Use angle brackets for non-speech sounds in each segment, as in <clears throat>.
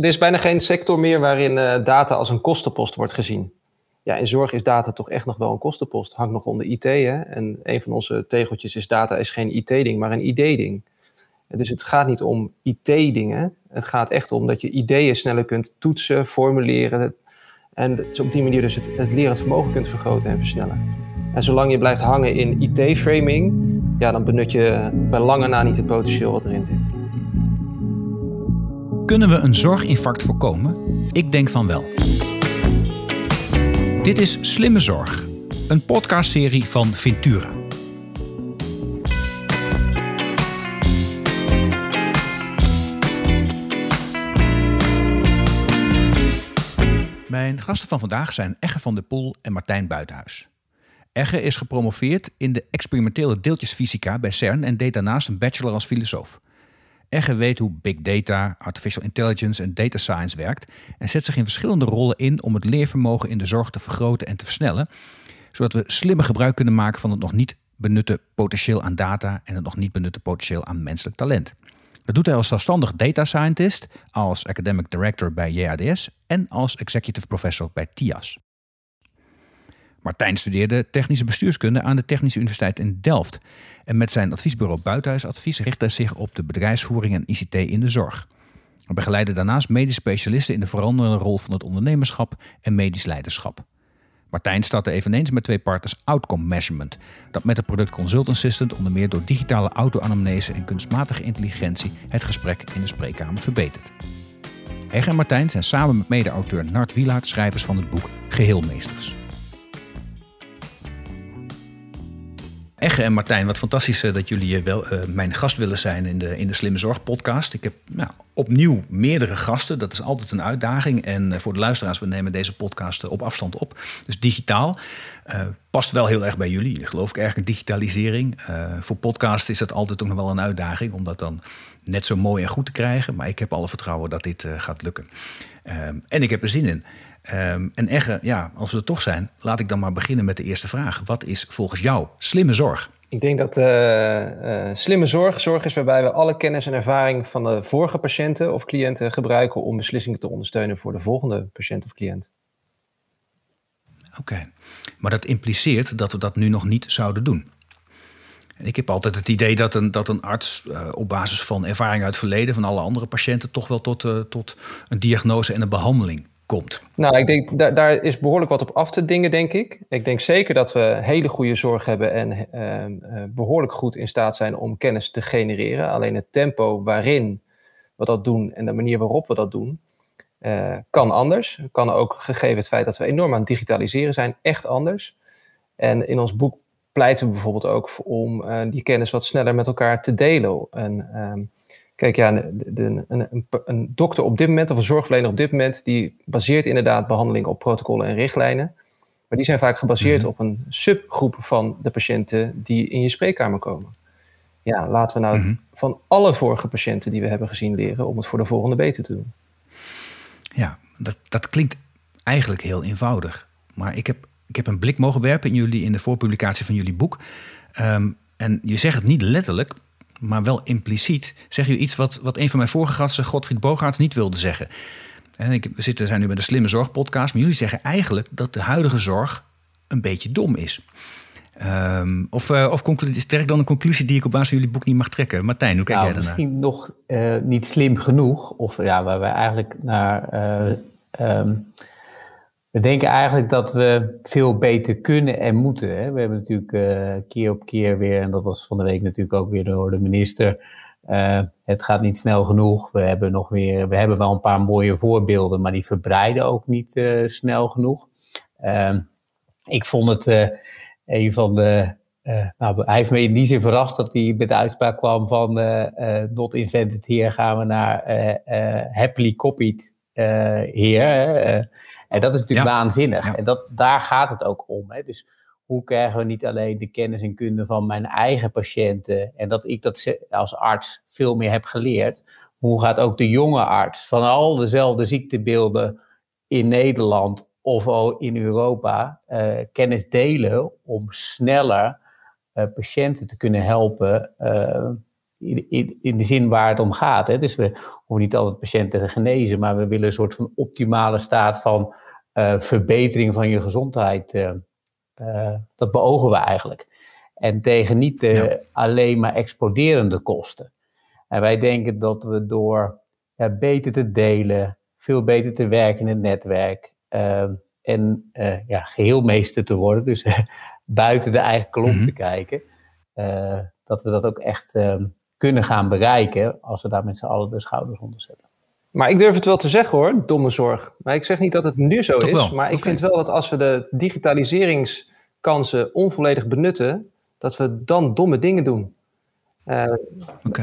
Er is bijna geen sector meer waarin uh, data als een kostenpost wordt gezien. Ja, in zorg is data toch echt nog wel een kostenpost. Hangt nog onder IT. Hè? En een van onze tegeltjes is data is geen IT-ding, maar een ID-ding. Dus het gaat niet om IT-dingen. Het gaat echt om dat je ideeën sneller kunt toetsen, formuleren. En op die manier dus het, het lerend vermogen kunt vergroten en versnellen. En zolang je blijft hangen in IT-framing, ja, dan benut je bij lange na niet het potentieel wat erin zit. Kunnen we een zorginfarct voorkomen? Ik denk van wel. Dit is Slimme Zorg, een podcastserie van Ventura. Mijn gasten van vandaag zijn Egge van der Poel en Martijn Buitenhuis. Egge is gepromoveerd in de experimentele deeltjesfysica bij CERN en deed daarnaast een bachelor als filosoof. Egge weet hoe big data, artificial intelligence en data science werkt en zet zich in verschillende rollen in om het leervermogen in de zorg te vergroten en te versnellen, zodat we slimmer gebruik kunnen maken van het nog niet benutte potentieel aan data en het nog niet benutte potentieel aan menselijk talent. Dat doet hij als zelfstandig data scientist, als academic director bij JADS en als executive professor bij TIAS. Martijn studeerde technische bestuurskunde aan de Technische Universiteit in Delft. En met zijn adviesbureau Buitenhuisadvies richt hij zich op de bedrijfsvoering en ICT in de zorg. Hij begeleidde daarnaast medisch specialisten in de veranderende rol van het ondernemerschap en medisch leiderschap. Martijn startte eveneens met twee partners Outcome Measurement, dat met het product Consult Assistant onder meer door digitale auto-anamnese en kunstmatige intelligentie het gesprek in de spreekkamer verbetert. Heg en Martijn zijn samen met mede-auteur Nart Wielaert schrijvers van het boek Geheelmeesters. Egge en Martijn, wat fantastisch eh, dat jullie eh, wel, uh, mijn gast willen zijn in de, in de Slimme Zorg podcast. Ik heb nou, opnieuw meerdere gasten. Dat is altijd een uitdaging. En voor de luisteraars, we nemen deze podcast op afstand op. Dus digitaal. Past wel heel erg bij jullie. Ik geloof ik erg in digitalisering. voor podcast is dat altijd ook nog wel een uitdaging. Om dat dan net zo mooi en goed te krijgen. Maar ik heb alle vertrouwen dat dit gaat lukken. Ehm, en ik heb er zin in. Um, en Egge, ja, als we er toch zijn, laat ik dan maar beginnen met de eerste vraag. Wat is volgens jou slimme zorg? Ik denk dat uh, uh, slimme zorg zorg is waarbij we alle kennis en ervaring van de vorige patiënten of cliënten gebruiken om beslissingen te ondersteunen voor de volgende patiënt of cliënt. Oké, maar dat impliceert dat we dat nu nog niet zouden doen. Ik heb altijd het idee dat een, dat een arts uh, op basis van ervaring uit het verleden van alle andere patiënten toch wel tot, tot een diagnose en een behandeling komt? Nou, ik denk daar, daar is behoorlijk wat op af te dingen, denk ik. Ik denk zeker dat we hele goede zorg hebben en uh, behoorlijk goed in staat zijn om kennis te genereren. Alleen het tempo waarin we dat doen en de manier waarop we dat doen, uh, kan anders. Kan ook gegeven het feit dat we enorm aan het digitaliseren zijn, echt anders. En in ons boek pleiten we bijvoorbeeld ook om uh, die kennis wat sneller met elkaar te delen. En, ehm, Kijk, ja, de, een, een, dokter op dit moment, of een zorgverlener op dit moment, die baseert inderdaad behandeling op protocollen en richtlijnen. Maar die zijn vaak gebaseerd mhm. op een subgroep van de patiënten die in je spreekkamer komen. Ja, laten we nou mhm. van alle vorige patiënten die we hebben gezien leren om het voor de volgende beter te doen. Ja, dat, dat klinkt eigenlijk heel eenvoudig. Maar ik heb, ik heb een blik mogen werpen in, jullie, in de voorpublicatie van jullie boek. Ehm, en je zegt het niet letterlijk, maar wel impliciet zeg je iets wat, wat een van mijn vorige gasten, Godfried Bogaerts, niet wilde zeggen. En ik, we zitten, zijn nu met de Slimme Zorg podcast, maar jullie zeggen eigenlijk dat de huidige zorg een beetje dom is. Um, of uh, of trek dan een conclusie die ik op basis van jullie boek niet mag trekken. Martijn, hoe kijk nou, jij daarnaar? Misschien nog uh, niet slim genoeg. Of ja, waar we eigenlijk naar... Uh, um, we denken eigenlijk dat we veel beter kunnen en moeten. Hè. We hebben natuurlijk uh, keer op keer weer, en dat was van de week natuurlijk ook weer door de minister. Uh, het gaat niet snel genoeg. We hebben nog weer, we hebben wel een paar mooie voorbeelden, maar die verbreiden ook niet uh, snel genoeg. Ehm, ik vond het een van de. nou, hij heeft me in die zin verrast dat hij met de uitspraak kwam van not invented here gaan we naar happily copied here. En dat is natuurlijk waanzinnig. En dat, daar gaat het ook om. Hè. Dus hoe krijgen we niet alleen de kennis en kunde van mijn eigen patiënten en dat ik dat als arts veel meer heb geleerd. Hoe gaat ook de jonge arts van al dezelfde ziektebeelden in Nederland of in Europa uh, kennis delen om sneller uh, patiënten te kunnen helpen uh, in, in, de zin waar het om gaat. Hè. Dus we hoeven niet altijd patiënten te genezen, maar we willen een soort van optimale staat van uh, verbetering van je gezondheid. Uh, uh, dat beogen we eigenlijk. En tegen niet de alleen maar exploderende kosten. En wij denken dat we door ja, beter te delen, veel beter te werken in het netwerk en ja, geheelmeester te worden, dus <laughs> buiten de eigen klomp te mhm. kijken, dat we dat ook echt kunnen gaan bereiken als we daar met z'n allen de schouders onder zetten. Maar ik durf het wel te zeggen hoor, domme zorg. Maar ik zeg niet dat het nu zo is. Maar ik vind wel dat als we de digitaliseringskansen onvolledig benutten, dat we dan domme dingen doen. Uh,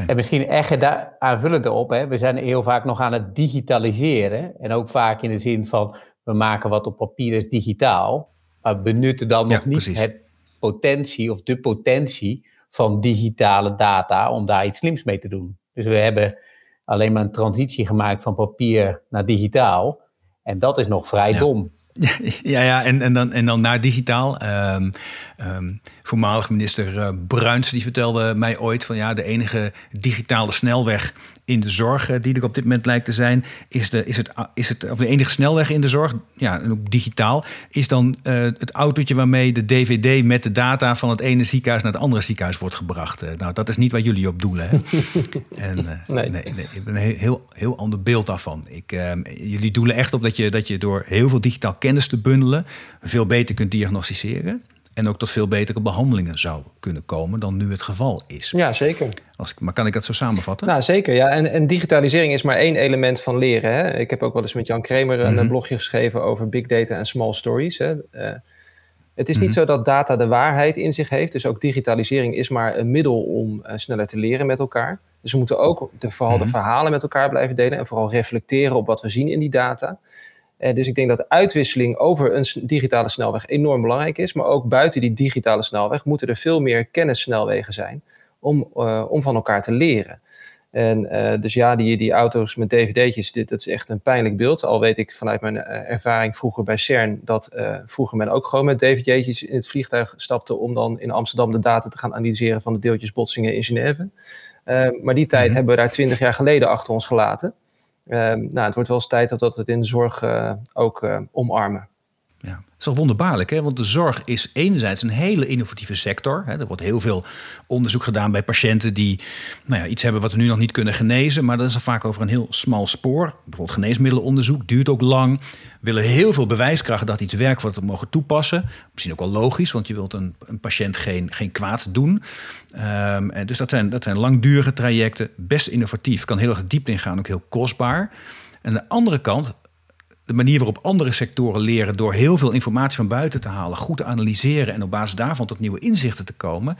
En misschien echt daar aanvullend op. Hè. We zijn heel vaak nog aan het digitaliseren. En ook vaak in de zin van we maken wat op papier is digitaal. Maar benutten dan nog niet het potentie of de potentie van digitale data om daar iets slims mee te doen. Dus we hebben alleen maar een transitie gemaakt van papier naar digitaal. En dat is nog vrij dom. <laughs> Ja, ja en, en, dan, en dan naar digitaal. Um, um, voormalig minister uh, Bruins die vertelde mij ooit van ja, de enige digitale snelweg in de zorg die er op dit moment lijkt te zijn, is, de, is, het, is het, of de enige snelweg in de zorg, ja, en ook digitaal, is dan uh, het autootje waarmee de DVD met de data van het ene ziekenhuis naar het andere ziekenhuis wordt gebracht. Uh, nou, dat is niet waar jullie op doelen. Hè? <laughs> en, uh, nee. Nee, nee. ik ben een heel, heel ander beeld daarvan. Ik, jullie doelen echt op dat je, dat je door heel veel digitaal kennis te bundelen veel beter kunt diagnosticeren. En ook tot veel betere behandelingen zou kunnen komen dan nu het geval is. Ja, zeker. Als ik, maar kan ik dat zo samenvatten? Nou, zeker. Ja. En, en digitalisering is maar één element van leren. Hè? Ik heb ook wel eens met Jan Kremer een mhm. blogje geschreven over big data en small stories. Hè? Uh, het is niet mhm. zo dat data de waarheid in zich heeft. Dus ook digitalisering is maar een middel om uh, sneller te leren met elkaar. Dus we moeten ook de, vooral de mhm. verhalen met elkaar blijven delen. En vooral reflecteren op wat we zien in die data. Uh, dus ik denk dat uitwisseling over een digitale snelweg enorm belangrijk is. Maar ook buiten die digitale snelweg moeten er veel meer kennissnelwegen zijn om, uh, om van elkaar te leren. En uh, dus ja, die, die auto's met dvd'tjes, dit, dat is echt een pijnlijk beeld. Al weet ik vanuit mijn ervaring vroeger bij CERN dat vroeger men ook gewoon met dvd'tjes in het vliegtuig stapte om dan in Amsterdam de data te gaan analyseren van de deeltjesbotsingen in Genève. maar die tijd mhm. hebben we daar twintig jaar geleden achter ons gelaten. Ehm, nou, het wordt wel eens tijd dat we het in de zorg uh, ook uh, omarmen. Is al wonderbaarlijk, hè? want de zorg is enerzijds een hele innovatieve sector. Er wordt heel veel onderzoek gedaan bij patiënten die nou ja, iets hebben wat we nu nog niet kunnen genezen. Maar dat is al vaak over een heel smal spoor. Bijvoorbeeld geneesmiddelenonderzoek duurt ook lang willen heel veel bewijskracht dat iets werkt wat we mogen toepassen. Misschien ook wel logisch, want je wilt een, een patiënt geen, geen kwaad doen. Um, en dus dat zijn, dat zijn langdurige trajecten, best innovatief, kan heel erg diep ingaan, ook heel kostbaar. En aan de andere kant, de manier waarop andere sectoren leren door heel veel informatie van buiten te halen, goed te analyseren en op basis daarvan tot nieuwe inzichten te komen,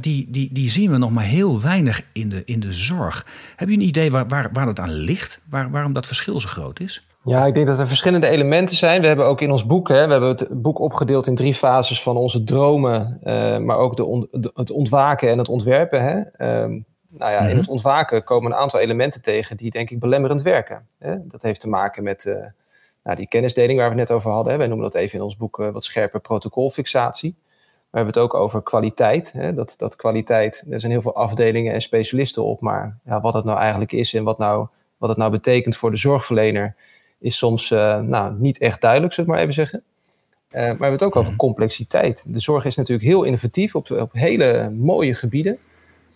die, die, die zien we nog maar heel weinig in de, in de zorg. Heb je een idee waar, waar, waar dat aan ligt? Waar, waarom dat verschil zo groot is? Ja, ik denk dat er verschillende elementen zijn. We hebben ook in ons boek, hè, we hebben het boek opgedeeld in drie fases van onze dromen, uh, maar ook de, het ontwaken en het ontwerpen. Hè. Um, nou ja, in mhm. het ontwaken komen een aantal elementen tegen die denk ik belemmerend werken. Hè. Dat heeft te maken met uh, nou, die kennisdeling waar we het net over hadden. Hè. Wij noemen dat even in ons boek uh, wat scherper protocolfixatie. We hebben het ook over kwaliteit. Hè. Dat, dat kwaliteit, er zijn heel veel afdelingen en specialisten op, maar ja, wat het nou eigenlijk is en wat, nou, wat het nou betekent voor de zorgverlener, is soms uh, nou, niet echt duidelijk, zullen we maar even zeggen. Uh, maar we hebben het ook over mhm. complexiteit. De zorg is natuurlijk heel innovatief op, op hele mooie gebieden.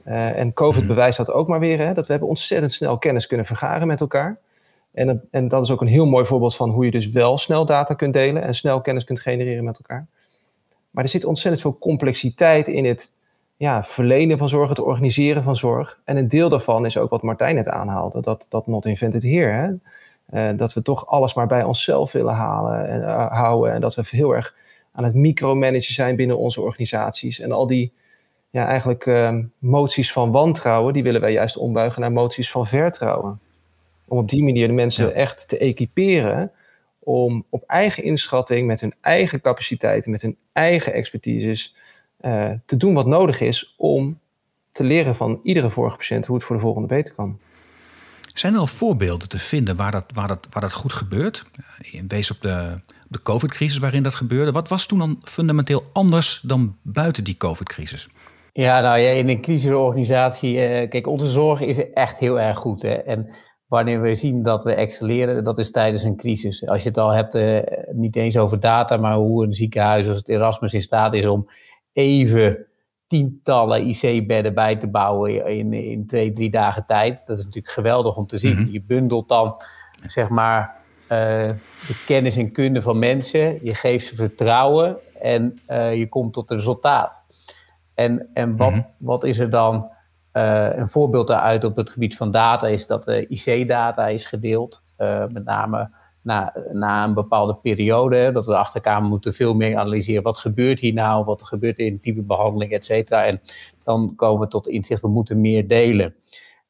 Uh, en COVID mhm. bewijst dat ook maar weer, hè, dat we hebben ontzettend snel kennis kunnen vergaren met elkaar. En, en dat is ook een heel mooi voorbeeld van hoe je dus wel snel data kunt delen en snel kennis kunt genereren met elkaar. Maar er zit ontzettend veel complexiteit in het ja, verlenen van zorg, het organiseren van zorg. En een deel daarvan is ook wat Martijn net aanhaalde, dat, dat not invented here. Hè? Uh, dat we toch alles maar bij onszelf willen halen en uh, houden. En dat we heel erg aan het micromanagen zijn binnen onze organisaties. En al die ja, eigenlijk uh, moties van wantrouwen, die willen wij juist ombuigen naar moties van vertrouwen. Om op die manier de mensen ja. echt te equiperen om op eigen inschatting, met hun eigen capaciteiten, met hun eigen expertises, uh, te doen wat nodig is om te leren van iedere vorige patiënt hoe het voor de volgende beter kan. Zijn er al voorbeelden te vinden waar dat, waar dat, waar dat goed gebeurt? Wees op de, de COVID-crisis waarin dat gebeurde. Wat was toen dan fundamenteel anders dan buiten die COVID-crisis? Ja, nou ja, in een crisisorganisatie, uh, kijk, onze zorg is echt heel erg goed. Hè? En wanneer we zien dat we excelleren, dat is tijdens een crisis. Als je het al hebt, uh, niet eens over data, maar hoe een ziekenhuis als het Erasmus in staat is om even tientallen IC-bedden bij te bouwen in, in twee, drie dagen tijd. Dat is natuurlijk geweldig om te zien. Mhm. Je bundelt dan, zeg maar, uh, de kennis en kunde van mensen. Je geeft ze vertrouwen en uh, je komt tot een resultaat. En, en wat, mm -hmm. wat is er dan? Uh, een voorbeeld daaruit op het gebied van data is dat de IC-data is gedeeld. met name na, na een bepaalde periode. Dat we achter elkaar moeten veel meer analyseren. Wat gebeurt hier nou? Wat gebeurt in type behandeling, et cetera. En dan komen we tot inzicht, we moeten meer delen.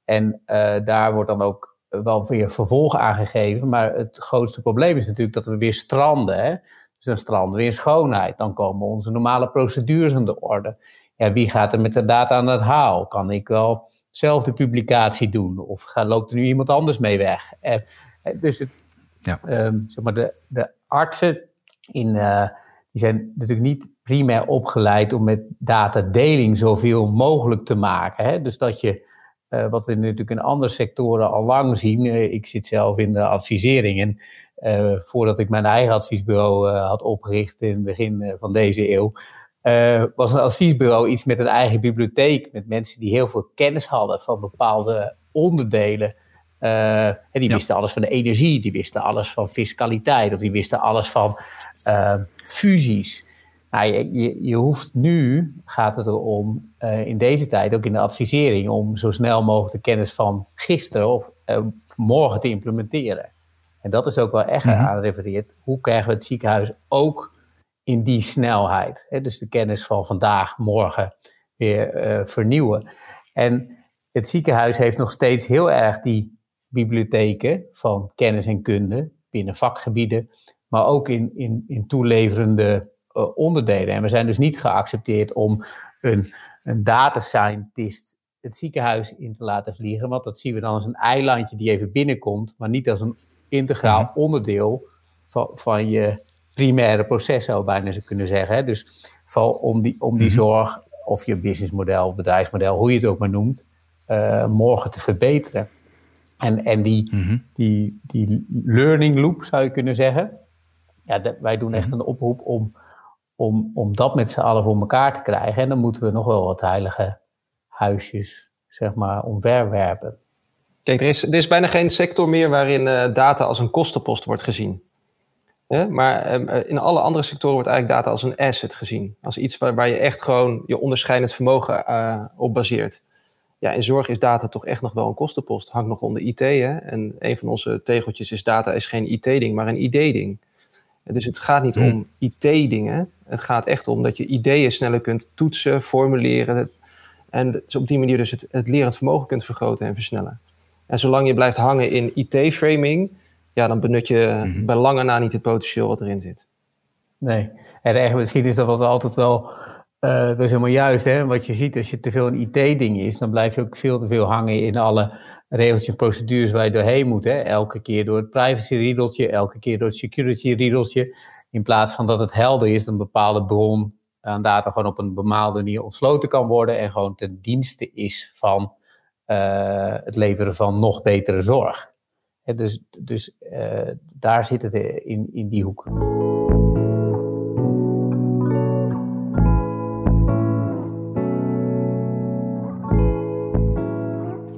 En uh, daar wordt dan ook wel weer vervolg aangegeven. Maar het grootste probleem is natuurlijk dat we weer stranden. Hè? Dus dan stranden we in schoonheid. Dan komen onze normale procedures aan de orde. Ja, wie gaat er met de data aan het haal? Kan ik wel zelf de publicatie doen? Of gaat, loopt er nu iemand anders mee weg? En, dus het, ja. Um, zeg maar de, de artsen in, uh, die zijn natuurlijk niet primair opgeleid om met datadeling zoveel mogelijk te maken. Hè? Dus dat je, uh, wat we natuurlijk in andere sectoren al lang zien, uh, ik zit zelf in de advisering en voordat ik mijn eigen adviesbureau had opgericht in het begin van deze eeuw, was een adviesbureau iets met een eigen bibliotheek, met mensen die heel veel kennis hadden van bepaalde onderdelen uh, die wisten alles van de energie, die wisten alles van fiscaliteit, of die wisten alles van uh, fusies. Nou, je, je, je, hoeft nu, gaat het erom, uh, in deze tijd, ook in de advisering, om zo snel mogelijk de kennis van gisteren of morgen te implementeren. En dat is ook wel echt mm -hmm. aan refereert. Hoe krijgen we het ziekenhuis ook in die snelheid? Hè? Dus de kennis van vandaag, morgen weer vernieuwen. En het ziekenhuis heeft nog steeds heel erg die bibliotheken van kennis en kunde binnen vakgebieden, maar ook in, in, in toeleverende uh, onderdelen. En we zijn dus niet geaccepteerd om een, een data scientist het ziekenhuis in te laten vliegen, want dat zien we dan als een eilandje die even binnenkomt, maar niet als een integraal mhm. onderdeel van, van je primaire proces, zou je bijna zo kunnen zeggen. Hè? Dus vooral om die, om die mhm. zorg, of je businessmodel, bedrijfsmodel, hoe je het ook maar noemt, uh, morgen te verbeteren. En, en die, mm die, die learning loop zou je kunnen zeggen. Ja, wij doen echt mhm. een oproep om, om, om dat met z'n allen voor elkaar te krijgen. En dan moeten we nog wel wat heilige huisjes, zeg maar, omverwerpen. Kijk, er is, er is bijna geen sector meer waarin uh, data als een kostenpost wordt gezien. Maar um, in alle andere sectoren wordt eigenlijk data als een asset gezien. Als iets waar, waar je echt gewoon je onderscheidend vermogen uh, op baseert ja, in zorg is data toch echt nog wel een kostenpost. Hangt nog onder IT. Hè? En een van onze tegeltjes is data is geen IT-ding, maar een ID-ding. Dus het gaat niet hmm. om IT-dingen. Het gaat echt om dat je ideeën sneller kunt toetsen, formuleren. En dus op die manier dus het, het lerend vermogen kunt vergroten en versnellen. En zolang je blijft hangen in IT-framing, ja, dan benut je mm bij lange na niet het potentieel wat erin zit. Nee, en misschien is dat wat altijd wel uh, dat is helemaal juist, hè? Wat je ziet, als je te veel een IT-ding is, dan blijf je ook veel te veel hangen in alle regeltjes en procedures waar je doorheen moet. Hè? Elke keer door het privacy-riedeltje, elke keer door het security-riedeltje. In plaats van dat het helder is dat een bepaalde bron aan data gewoon op een bepaalde manier ontsloten kan worden en gewoon ten dienste is van uh, het leveren van nog betere zorg. Dus dus uh, daar zit het in, in die hoek.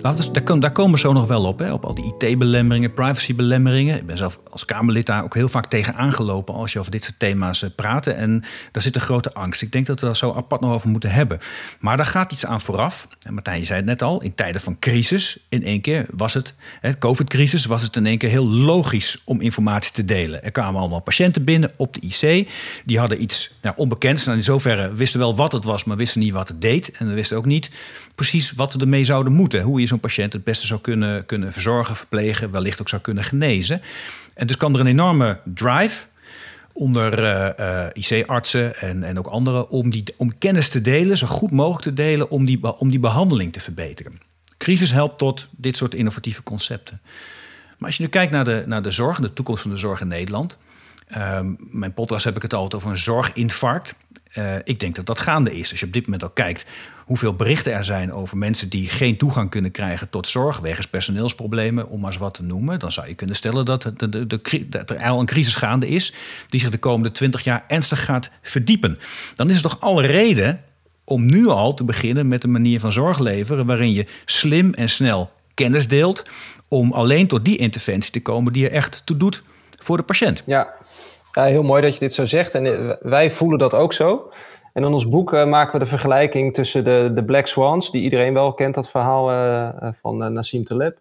Daar, komen we zo nog wel op, hè, op al die IT-belemmeringen, privacy-belemmeringen. Ik ben zelf als Kamerlid daar ook heel vaak tegen aangelopen als je over dit soort thema's uh, praat. En daar zit een grote angst. Ik denk dat we daar zo apart nog over moeten hebben. Maar daar gaat iets aan vooraf. En Martijn, je zei het net al, in tijden van crisis, in één keer was het, hè, COVID-crisis, was het in één keer heel logisch om informatie te delen. Er kwamen allemaal patiënten binnen op de IC. Die hadden iets nou, onbekends. Nou, in zoverre wisten wel wat het was, maar wisten niet wat het deed. En wisten ook niet precies wat we ermee zouden moeten. Hoe je zo'n patiënt het beste zou kunnen, kunnen verzorgen, verplegen, wellicht ook zou kunnen genezen. En dus kan er een enorme drive onder uh, uh, IC-artsen en, en ook anderen om, die, om kennis te delen, zo goed mogelijk te delen, om die, om die behandeling te verbeteren. Crisis helpt tot dit soort innovatieve concepten. Maar als je nu kijkt naar de, naar de zorg, de toekomst van de zorg in Nederland, Ehm, mijn podcast heb ik het altijd over een zorginfarct. Uh, ik denk dat dat gaande is. Als je op dit moment al kijkt hoeveel berichten er zijn over mensen die geen toegang kunnen krijgen tot zorg wegens personeelsproblemen, om maar eens wat te noemen, dan zou je kunnen stellen dat er al een crisis gaande is die zich de komende twintig jaar ernstig gaat verdiepen. Dan is er toch alle reden om nu al te beginnen met een manier van zorg leveren waarin je slim en snel kennis deelt om alleen tot die interventie te komen die er echt toe doet voor de patiënt. Ja, ja, heel mooi dat je dit zo zegt. En eh, wij voelen dat ook zo. En in ons boek uh, maken we de vergelijking tussen de, de Black Swans, die iedereen wel kent, dat verhaal uh, van uh, Nassim Taleb,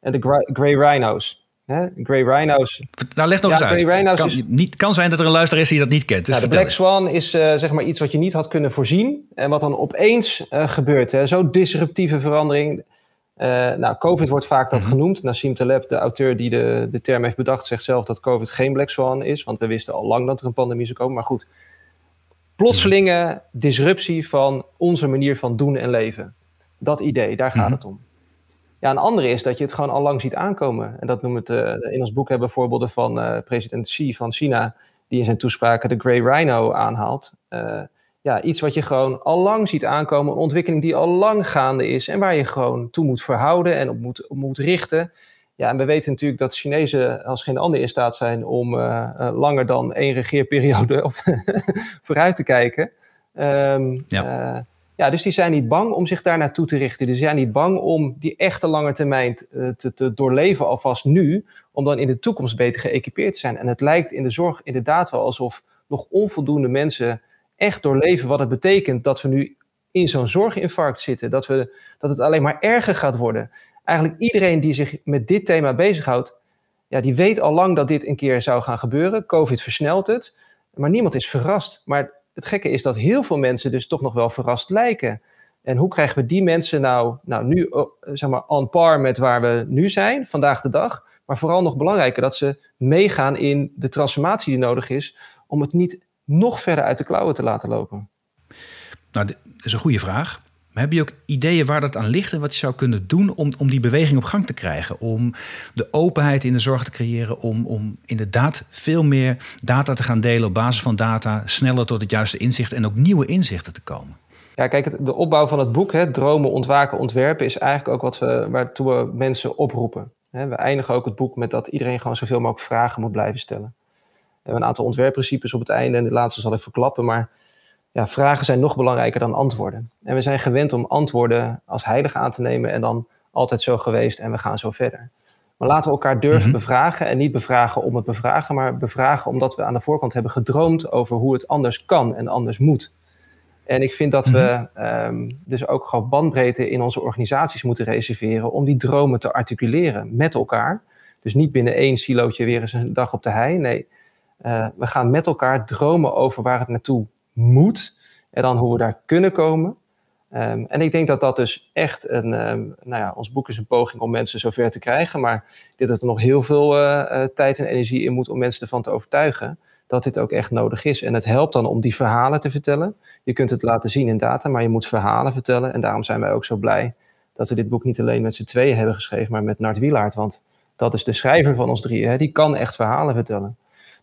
en de Grey Rhinos. Hè? Grey Rhinos. Nou, leg nog eens uit. Het kan, is, niet, kan zijn dat er een luisteraar is die dat niet kent. Dus de Black Swan is zeg maar iets wat je niet had kunnen voorzien en wat dan opeens gebeurt. Zo'n disruptieve verandering. Uh, nou, COVID wordt vaak dat mhm. genoemd. Nassim Taleb, de auteur die de, de term heeft bedacht, zegt zelf dat COVID geen Black Swan is. Want we wisten al lang dat er een pandemie zou komen. Maar goed, plotselinge disruptie van onze manier van doen en leven. Dat idee, daar gaat mhm. het om. Ja, een andere is dat je het gewoon al lang ziet aankomen. En dat noemen we het, uh, in ons boek hebben we voorbeelden van uh, president Xi van China, die in zijn toespraken de Grey Rhino aanhaalt ja, iets wat je gewoon al lang ziet aankomen. Een ontwikkeling die al lang gaande is en waar je gewoon toe moet verhouden en op moet, op moet richten. Ja, en we weten natuurlijk dat Chinezen als geen ander in staat zijn om uh, langer dan één regeerperiode <laughs> vooruit te kijken. Um, ja. Uh, ja, dus die zijn niet bang om zich daar naartoe te richten. Die zijn niet bang om die echte lange termijn te, te doorleven alvast nu, om dan in de toekomst beter geëquipeerd te zijn. En het lijkt in de zorg inderdaad wel alsof nog onvoldoende mensen echt doorleven wat het betekent dat we nu in zo'n zorginfarct zitten. Dat, we, dat het alleen maar erger gaat worden. Eigenlijk iedereen die zich met dit thema bezighoudt, ja, die weet al lang dat dit een keer zou gaan gebeuren. COVID versnelt het, maar niemand is verrast. Maar het gekke is dat heel veel mensen dus toch nog wel verrast lijken. En hoe krijgen we die mensen nou, nou nu oh, zeg maar on par met waar we nu zijn, vandaag de dag. Maar vooral nog belangrijker, dat ze meegaan in de transformatie die nodig is om het niet nog verder uit de klauwen te laten lopen? Nou, dat is een goede vraag. Maar heb je ook ideeën waar dat aan ligt en wat je zou kunnen doen om, om die beweging op gang te krijgen? Om de openheid in de zorg te creëren, om, om inderdaad veel meer data te gaan delen op basis van data, sneller tot het juiste inzicht en ook nieuwe inzichten te komen? Ja, kijk, de opbouw van het boek, hè, Dromen, Ontwaken, Ontwerpen, is eigenlijk ook wat we, waartoe we mensen oproepen. We eindigen ook het boek met dat iedereen gewoon zoveel mogelijk vragen moet blijven stellen hebben een aantal ontwerpprincipes op het einde en de laatste zal ik verklappen. Maar ja, vragen zijn nog belangrijker dan antwoorden. En we zijn gewend om antwoorden als heilig aan te nemen en dan altijd zo geweest en we gaan zo verder. Maar laten we elkaar durven mhm. bevragen en niet bevragen om het bevragen, maar bevragen omdat we aan de voorkant hebben gedroomd over hoe het anders kan en anders moet. En ik vind dat we mhm. ehm, dus ook gewoon bandbreedte in onze organisaties moeten reserveren om die dromen te articuleren met elkaar. Dus niet binnen één silootje weer eens een dag op de hei. Nee, uh, we gaan met elkaar dromen over waar het naartoe moet en dan hoe we daar kunnen komen. Um, en ik denk dat dat dus echt een, um, nou ja, ons boek is een poging om mensen zover te krijgen, maar dit dat er nog heel veel uh, uh, tijd en energie in moet om mensen ervan te overtuigen dat dit ook echt nodig is. En het helpt dan om die verhalen te vertellen. Je kunt het laten zien in data, maar je moet verhalen vertellen. En daarom zijn wij ook zo blij dat we dit boek niet alleen met z'n tweeën hebben geschreven, maar met Nart Wielaert. Want dat is de schrijver van ons drieën. Die kan echt verhalen vertellen.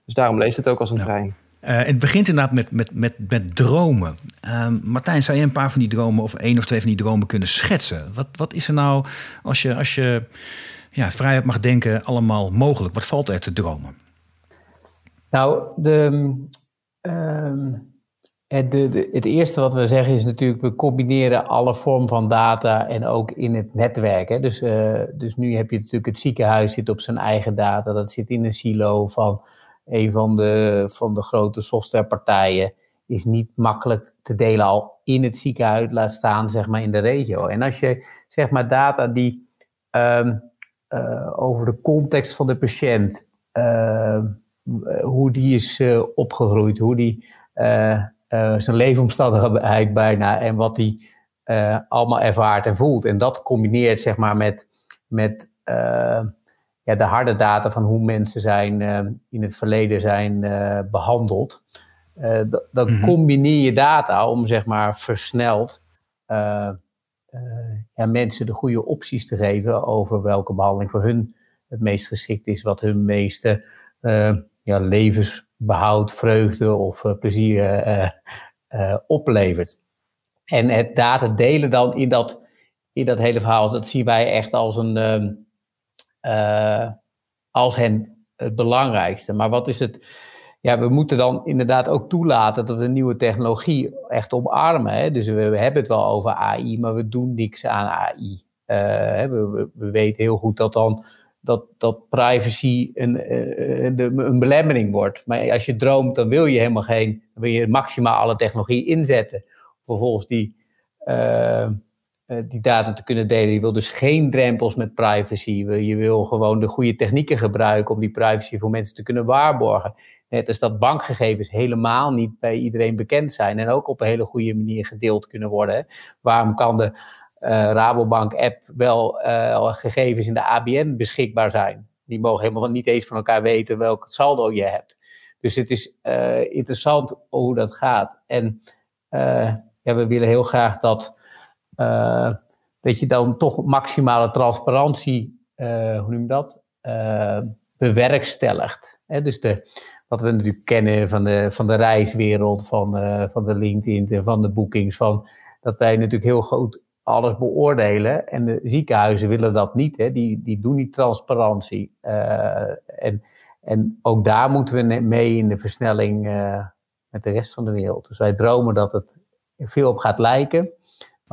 Dus daarom leest het ook als een trein. Uh, het begint inderdaad met, met, met, met dromen. Uh, Martijn, zou je een paar van die dromen of één of twee van die dromen kunnen schetsen? Wat, wat is er nou, als je, als je ja, vrijheid mag denken, allemaal mogelijk? Wat valt er te dromen? Nou, de, uh, het, de, het eerste wat we zeggen is natuurlijk, we combineren alle vormen van data en ook in het netwerk. Hè. Dus, uh, dus nu heb je natuurlijk het ziekenhuis zit op zijn eigen data, dat zit in een silo van een van de, van de grote softwarepartijen is niet makkelijk te delen al in het ziekenhuis, laat staan zeg maar in de regio. En als je zeg maar data die um, uh, over de context van de patiënt, uh, hoe die is uh, opgegroeid, hoe die zijn leefomstandigheid bijna en wat die allemaal ervaart en voelt. En dat combineert zeg maar met, met ja, de harde data van hoe mensen zijn, uh, in het verleden zijn uh, behandeld. Uh, dan mm -hmm. combineer je data om zeg maar versneld ja, mensen de goede opties te geven over welke behandeling voor hun het meest geschikt is, wat hun meeste ja, levensbehoud, vreugde of plezier oplevert. En het data delen dan in dat, in dat hele verhaal, dat zien wij echt als, een, ehm, als hen het belangrijkste. Maar wat is het? Ja, we moeten dan inderdaad ook toelaten dat we nieuwe technologie echt omarmen. Hè? Dus we, hebben het wel over AI, maar we doen niks aan AI. Uh, we, we, weten heel goed dat dan dat, dat privacy een, uh, een belemmering wordt. Maar als je droomt, dan wil je helemaal geen, wil je maximaal alle technologie inzetten. Vervolgens die, die data te kunnen delen. Je wil dus geen drempels met privacy. Je wil gewoon de goede technieken gebruiken om die privacy voor mensen te kunnen waarborgen. Net als dat bankgegevens helemaal niet bij iedereen bekend zijn en ook op een hele goede manier gedeeld kunnen worden. Waarom kan de uh, Rabobank-app wel uh, gegevens in de ABN beschikbaar zijn. Die mogen helemaal niet eens van elkaar weten welk saldo je hebt. Dus het is interessant hoe dat gaat. En ja, we willen heel graag dat, dat je dan toch maximale transparantie, hoe noem je dat, bewerkstelligt. Hè? Dus de, wat we natuurlijk kennen van de, van de reiswereld, van, van de LinkedIn, van de boekings, van dat wij natuurlijk heel goed alles beoordelen. En de ziekenhuizen willen dat niet. Hè. Die, die doen niet transparantie. En, en ook daar moeten we mee in de versnelling met de rest van de wereld. Dus wij dromen dat het veel op gaat lijken.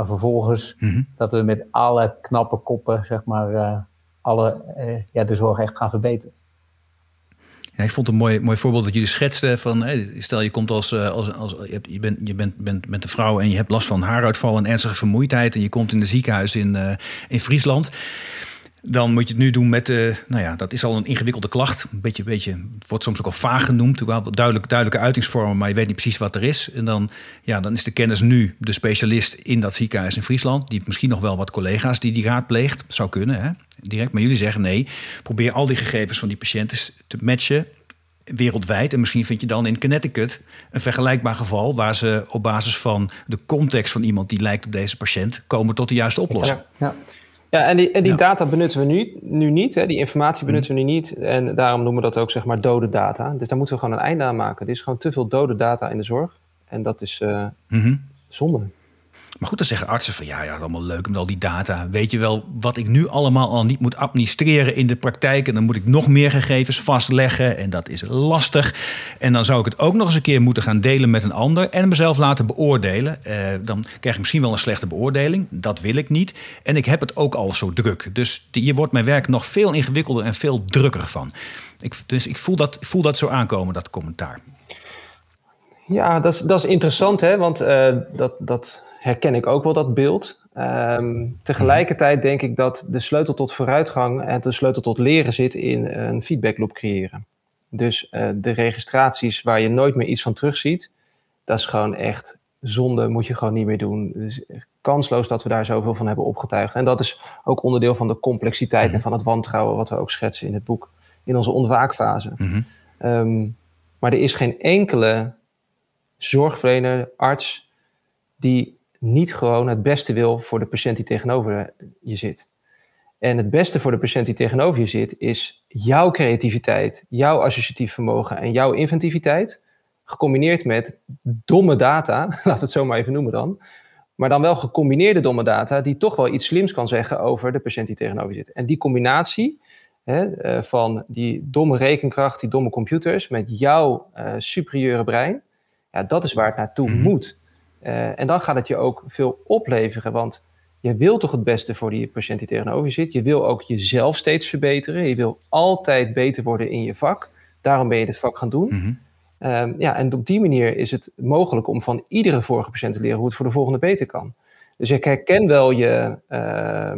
Maar vervolgens mm -hmm. dat we met alle knappe koppen, zeg maar, uh, alle, ja, de zorg echt gaan verbeteren. Ja, ik vond een mooi, mooi voorbeeld dat jullie schetsten van, stel je komt als, als, als je, bent, je bent, bent, bent een vrouw en je hebt last van haaruitval en ernstige vermoeidheid en je komt in een ziekenhuis in, uh, in Friesland. Dan moet je het nu doen met, uh, nou ja, dat is al een ingewikkelde klacht. Een beetje, beetje het wordt soms ook al vaag genoemd. Wel duidelijk, duidelijke uitingsvormen, maar je weet niet precies wat er is. En dan, ja, dan is de kennis nu de specialist in dat ziekenhuis in Friesland. Die heeft misschien nog wel wat collega's die die raadpleegt. Zou kunnen, hè? direct. Maar jullie zeggen nee, probeer al die gegevens van die patiënten te matchen wereldwijd. En misschien vind je dan in Connecticut een vergelijkbaar geval waar ze op basis van de context van iemand die lijkt op deze patiënt komen tot de juiste oplossing. Ja, ja. Ja en die, en die data benutten we nu, nu niet. Hè. Die informatie benutten we nu niet. En daarom noemen we dat ook zeg maar dode data. Dus daar moeten we gewoon een einde aan maken. Er is gewoon te veel dode data in de zorg. En dat is uh, mm -hmm. zonde. Maar goed, dan zeggen artsen van ja, ja, allemaal leuk met al die data. Weet je wel wat ik nu allemaal al niet moet administreren in de praktijk? En dan moet ik nog meer gegevens vastleggen en dat is lastig. En dan zou ik het ook nog eens een keer moeten gaan delen met een ander en mezelf laten beoordelen. Eh, dan krijg ik misschien wel een slechte beoordeling. Dat wil ik niet. En ik heb het ook al zo druk. Dus je wordt mijn werk nog veel ingewikkelder en veel drukker van. Dus ik voel dat, voel dat zo aankomen, dat commentaar. Ja, dat is, dat is interessant, hè? want uh, dat, dat herken ik ook wel dat beeld. Um, tegelijkertijd denk ik dat de sleutel tot vooruitgang en de sleutel tot leren zit in een feedbackloop creëren. Dus uh, de registraties waar je nooit meer iets van terugziet, dat is gewoon echt zonde, moet je gewoon niet meer doen. Het is kansloos dat we daar zoveel van hebben opgetuigd. En dat is ook onderdeel van de complexiteit en mhm. van het wantrouwen wat we ook schetsen in het boek, in onze ontwaakfase. Mm -hmm. um, maar er is geen enkele zorgverlener, arts, die niet gewoon het beste wil voor de patiënt die tegenover je zit. En het beste voor de patiënt die tegenover je zit is jouw creativiteit, jouw associatief vermogen en jouw inventiviteit, gecombineerd met domme data, <laughs> laten we het zo maar even noemen dan, maar dan wel gecombineerde domme data die toch wel iets slims kan zeggen over de patiënt die tegenover je zit. En die combinatie hè, eh, van die domme rekenkracht, die domme computers met jouw uh, superieure brein, ja, dat is waar het naartoe mm -hmm. moet. Uh, en dan gaat het je ook veel opleveren, want je wil toch het beste voor die patiënt die tegenover je zit. Je wil ook jezelf steeds verbeteren. Je wil altijd beter worden in je vak. Daarom ben je dit vak gaan doen. Mm -hmm. um, ja, en op die manier is het mogelijk om van iedere vorige patiënt te leren hoe het voor de volgende beter kan. Dus ik herken wel je uh,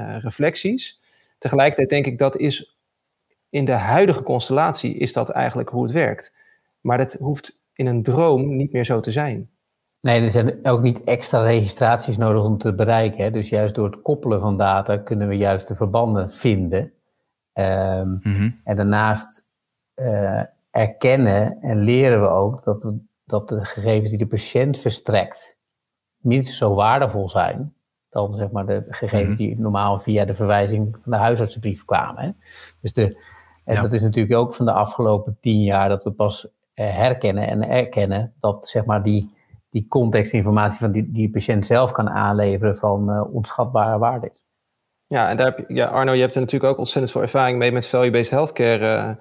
uh, reflecties. Tegelijkertijd denk ik dat is in de huidige constellatie is dat eigenlijk hoe het werkt. Maar dat hoeft in een droom niet meer zo te zijn. Nee, er zijn ook niet extra registraties nodig om te bereiken. Hè? Dus juist door het koppelen van data kunnen we juist de verbanden vinden. Um, mm-hmm. En daarnaast uh, erkennen en leren we ook dat, we, dat de gegevens die de patiënt verstrekt niet zo waardevol zijn dan zeg maar de gegevens mm-hmm. die normaal via de verwijzing van de huisartsenbrief kwamen. Hè? Dus de, En dat is natuurlijk ook van de afgelopen tien jaar dat we pas herkennen en erkennen dat zeg maar die, die contextinformatie van die, die patiënt zelf kan aanleveren van uh, onschatbare waarde is. Ja, en daar heb je, ja, Arno, je hebt er natuurlijk ook ontzettend veel ervaring mee met value-based healthcare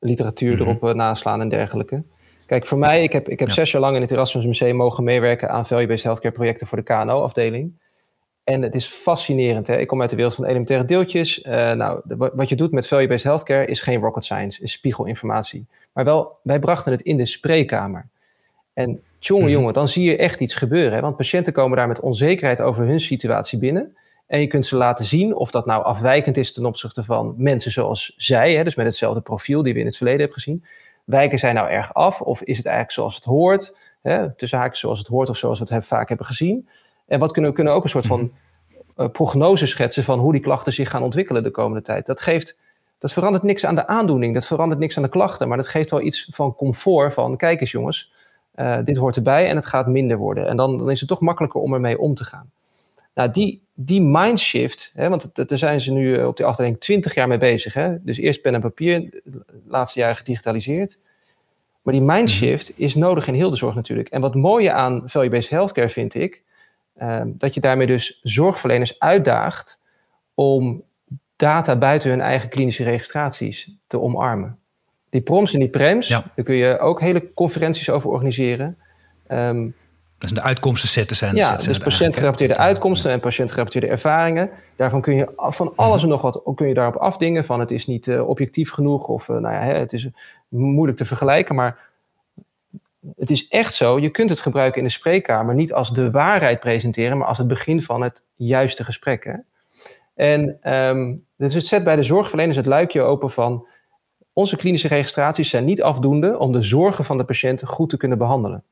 literatuur mhm. erop naslaan en dergelijke. Kijk, voor mij, ik heb, ik heb zes jaar lang in het Erasmus Museum mogen meewerken aan value-based healthcare projecten voor de KNO-afdeling. En het is fascinerend. Hè? Ik kom uit de wereld van elementaire deeltjes. Uh, nou, wat je doet met value-based healthcare is geen rocket science, is spiegelinformatie. Maar wel, wij brachten het in de spreekkamer. En jongen, mhm. jongen, dan zie je echt iets gebeuren. Hè? Want patiënten komen daar met onzekerheid over hun situatie binnen. En je kunt ze laten zien of dat nou afwijkend is ten opzichte van mensen zoals zij, hè? dus met hetzelfde profiel die we in het verleden hebben gezien. Wijken zij nou erg af of is het eigenlijk zoals het hoort? Hè? Tussen haakjes zoals het hoort of zoals we het vaak hebben gezien. En wat kunnen we kunnen ook een soort van uh, prognose schetsen van hoe die klachten zich gaan ontwikkelen de komende tijd. Dat geeft, dat verandert niks aan de aandoening, dat verandert niks aan de klachten, maar dat geeft wel iets van comfort van, kijk eens jongens, uh, dit hoort erbij en het gaat minder worden. En dan, dan is het toch makkelijker om ermee om te gaan. Nou, die, die mindshift, hè, want daar zijn ze nu eh, op die afdeling 20 jaar mee bezig. Hè? Dus eerst pen en papier, laatste jaren gedigitaliseerd. Maar die mindshift mhm. is nodig in heel de zorg natuurlijk. En wat mooie aan value-based healthcare vind ik, Ehm, dat je daarmee dus zorgverleners uitdaagt om data buiten hun eigen klinische registraties te omarmen. Die proms en die prems, daar kun je ook hele conferenties over organiseren. Um, dat zijn de uitkomsten zetten zijn. Ja, dus patiëntgerapporteerde uitkomsten en patiëntgerapporteerde ervaringen. Daarvan kun je van alles en nog wat kun je daarop afdingen. Van het is niet uh, objectief genoeg of uh, nou ja, hè, het is moeilijk te vergelijken. Maar het is echt zo, je kunt het gebruiken in de spreekkamer niet als de waarheid presenteren, maar als het begin van het juiste gesprek. Hè? En um, dus het zet bij de zorgverleners het luikje open van onze klinische registraties zijn niet afdoende om de zorgen van de patiënt goed te kunnen behandelen.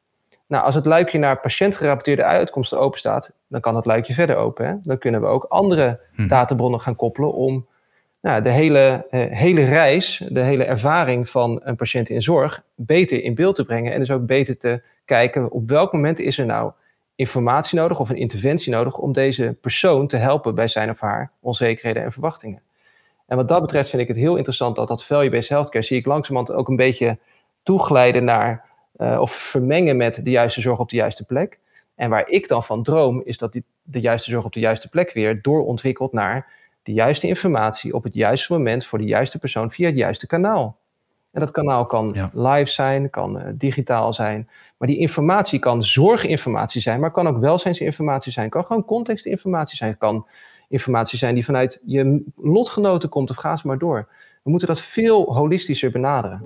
Nou, als het luikje naar patiëntgerapporteerde uitkomsten open staat, dan kan het luikje verder open. Hè? Dan kunnen we ook andere hm. databronnen gaan koppelen om nou, de hele, uh, hele reis, de hele ervaring van een patiënt in zorg beter in beeld te brengen. En dus ook beter te kijken op welk moment is er nou informatie nodig of een interventie nodig om deze persoon te helpen bij zijn of haar onzekerheden en verwachtingen. En wat dat betreft vind ik het heel interessant dat dat value-based healthcare zie ik langzamerhand ook een beetje toeglijden naar uh, of vermengen met de juiste zorg op de juiste plek. En waar ik dan van droom is dat die, de juiste zorg op de juiste plek weer doorontwikkelt naar de juiste informatie op het juiste moment voor de juiste persoon via het juiste kanaal. En dat kanaal kan live zijn, kan uh, digitaal zijn. Maar die informatie kan zorginformatie zijn, maar kan ook welzijnsinformatie zijn. Kan gewoon contextinformatie zijn. Kan informatie zijn die vanuit je lotgenoten komt of ga ze maar door. We moeten dat veel holistischer benaderen.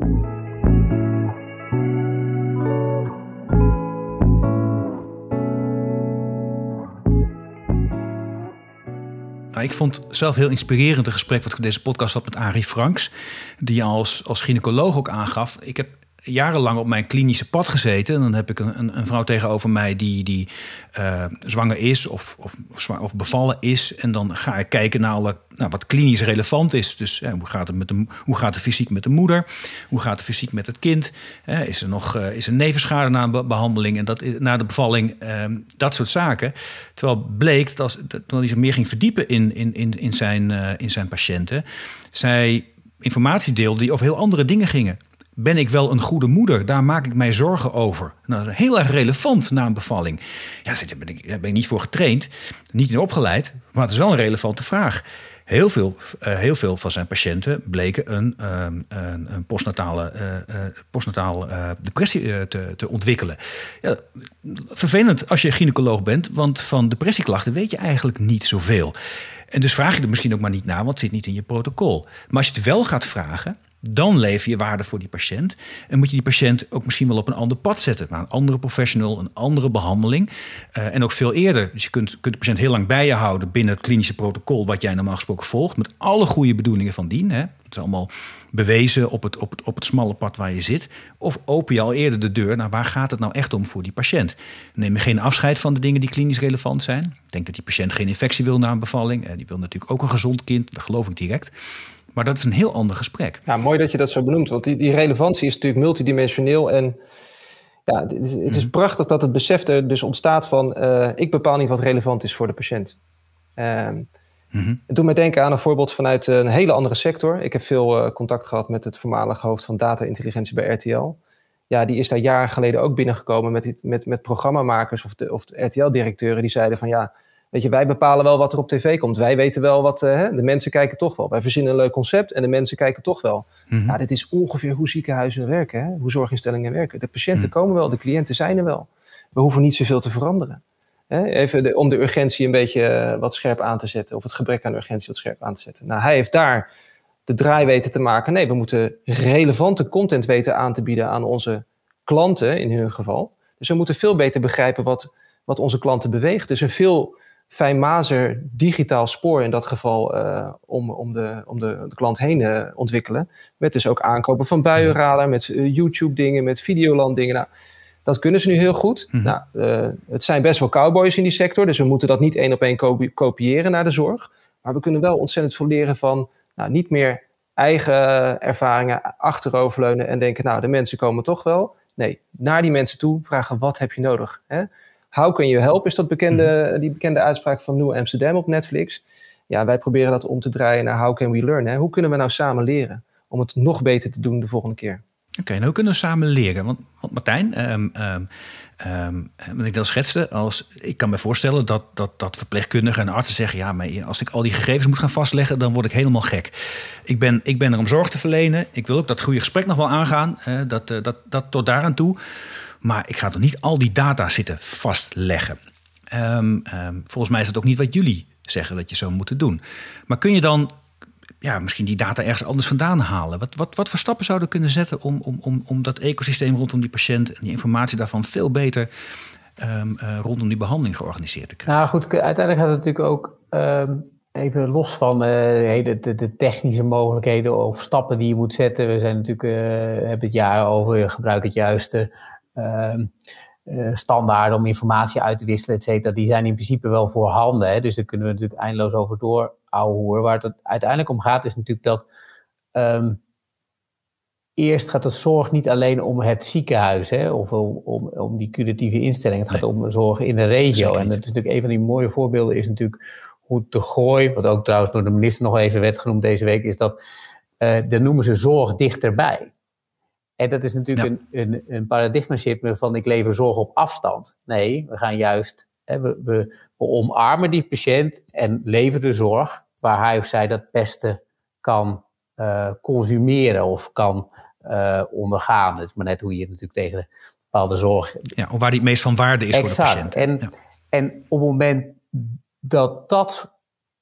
Nou, ik vond zelf heel inspirerend een gesprek wat ik deze podcast had met Arie Franks. Die als, als gynaecoloog ook aangaf. Ik heb jarenlang op mijn klinische pad gezeten. En dan heb ik een, een vrouw tegenover mij die, die uh, zwanger is of, of, of, bevallen is. En dan ga ik kijken naar alle, nou, wat klinisch relevant is. Dus hoe, gaat het met de, hoe gaat de fysiek met de moeder? Hoe gaat de fysiek met het kind? is er nog uh, is er nevenschade na een behandeling en dat, na de bevalling? Ehm, dat soort zaken. Terwijl bleek dat, als, dat hij zich meer ging verdiepen in, in, in, in, zijn, uh, in zijn patiënten, zij informatie deelde die over heel andere dingen gingen ben ik wel een goede moeder? Daar maak ik mij zorgen over. Nou, heel erg relevant na een bevalling. Ja, daar ben ik, ben ik niet voor getraind, niet in opgeleid, maar het is wel een relevante vraag. Heel veel, uh, heel veel van zijn patiënten bleken een, uh, een, een postnatale, uh, postnataal depressie te, te, ontwikkelen. Ja, vervelend als je gynaecoloog bent, want van depressieklachten weet je eigenlijk niet zoveel. En dus vraag je er misschien ook maar niet naar, want het zit niet in je protocol. Maar als je het wel gaat vragen, dan lever je waarde voor die patiënt. En moet je die patiënt ook misschien wel op een ander pad zetten. Naar een andere professional, een andere behandeling. Uh, en ook veel eerder. Dus je kunt, kunt de patiënt heel lang bij je houden binnen het klinische protocol. wat jij normaal gesproken volgt. Met alle goede bedoelingen van dien. Hè. Het is allemaal bewezen op het, op, het, op het smalle pad waar je zit. Of open je al eerder de deur naar waar gaat het nou echt om voor die patiënt. Neem je geen afscheid van de dingen die klinisch relevant zijn. Denk dat die patiënt geen infectie wil na een bevalling. Die wil natuurlijk ook een gezond kind. Dat geloof ik direct. Maar dat is een heel ander gesprek. Ja, mooi dat je dat zo benoemt. Want die, die relevantie is natuurlijk multidimensioneel. En ja, het is, het is mhm. prachtig dat het besef er dus ontstaat van... Uh, ik bepaal niet wat relevant is voor de patiënt. Uh, Mm Het doet mij denken aan een voorbeeld vanuit een hele andere sector. Ik heb veel contact gehad met het voormalige hoofd van data-intelligentie bij RTL. Ja, die is daar jaren geleden ook binnengekomen met, met, met programmamakers of de, of RTL-directeuren. Die zeiden van ja, Weet je, wij bepalen wel wat er op tv komt. Wij weten wel wat, uh, de mensen kijken toch wel. Wij verzinnen een leuk concept en de mensen kijken toch wel. Mm Ja, dit is ongeveer hoe ziekenhuizen werken, hè? hoe zorginstellingen werken. De patiënten mhm. komen wel, de cliënten zijn er wel. We hoeven niet zoveel te veranderen. Hè? Even de, om de urgentie een beetje eh, wat scherp aan te zetten, of het gebrek aan urgentie wat scherp aan te zetten. Nou, hij heeft daar de draai weten te maken. Nee, we moeten relevante content weten aan te bieden aan onze klanten in hun geval. Dus we moeten veel beter begrijpen wat, wat onze klanten beweegt. Dus een veel fijnmazer digitaal spoor in dat geval uh, om, om, de, om de, de klant heen uh, ontwikkelen. Met dus ook aankopen van buienradar, met uh, YouTube dingen, met Videoland dingen. Nou, dat kunnen ze nu heel goed. Mm -hmm. nou, het zijn best wel cowboys in die sector, dus we moeten dat niet één op één kopiëren naar de zorg. Maar we kunnen wel ontzettend veel leren van nou, niet meer eigen ervaringen achteroverleunen en denken, nou, de mensen komen toch wel. Nee, naar die mensen toe vragen, wat heb je nodig? Hè? How can you help is dat bekende, mhm. die bekende uitspraak van New Amsterdam op Netflix. Ja, wij proberen dat om te draaien naar how can we learn. Hè? Hoe kunnen we nou samen leren om het nog beter te doen de volgende keer? Oké, okay, nou hoe kunnen we samen leren? Want, want Martijn, um, um, um, wat ik dan schetste, als, ik kan me voorstellen dat, dat, dat verpleegkundigen en artsen zeggen: ja, maar als ik al die gegevens moet gaan vastleggen, dan word ik helemaal gek. Ik ben, ik ben er om zorg te verlenen. Ik wil ook dat goede gesprek nog wel aangaan. Uh, dat, uh, dat, dat tot daaraan toe. Maar ik ga toch niet al die data zitten vastleggen. Um, um, volgens mij is het ook niet wat jullie zeggen dat je zou moeten doen. Maar kun je dan ja, misschien die data ergens anders vandaan halen? Wat, wat, wat voor stappen zouden kunnen zetten om, om, om, om dat ecosysteem rondom die patiënt en die informatie daarvan veel beter um, uh, rondom die behandeling georganiseerd te krijgen? Nou goed, uiteindelijk gaat het natuurlijk ook even los van uh, de, de, de, technische mogelijkheden of stappen die je moet zetten. We zijn natuurlijk, uh, hebben het jaar over, gebruik het juiste standaarden om informatie uit te wisselen, et cetera, die zijn in principe wel voorhanden. Hè? Dus daar kunnen we natuurlijk eindeloos over door ouwehoeren. Waar het uiteindelijk om gaat, is natuurlijk dat um, eerst gaat het zorg niet alleen om het ziekenhuis hè, of om, om, om die curatieve instelling. Het gaat om zorg in de regio. En dat is natuurlijk een van die mooie voorbeelden is natuurlijk hoe te gooi, wat ook trouwens door de minister nog even werd genoemd deze week, is dat, uh, dat noemen ze zorg dichterbij. En dat is natuurlijk een, een, een paradigma shift van ik lever zorg op afstand. Nee, we gaan juist, hè, we, we, we, omarmen die patiënt en leveren de zorg waar hij of zij dat beste kan uh, consumeren of kan uh, ondergaan. Dat is maar net hoe je natuurlijk tegen bepaalde zorg... Ja, waar die het meest van waarde is exact. voor de patiënt. En, ja. en op het moment dat dat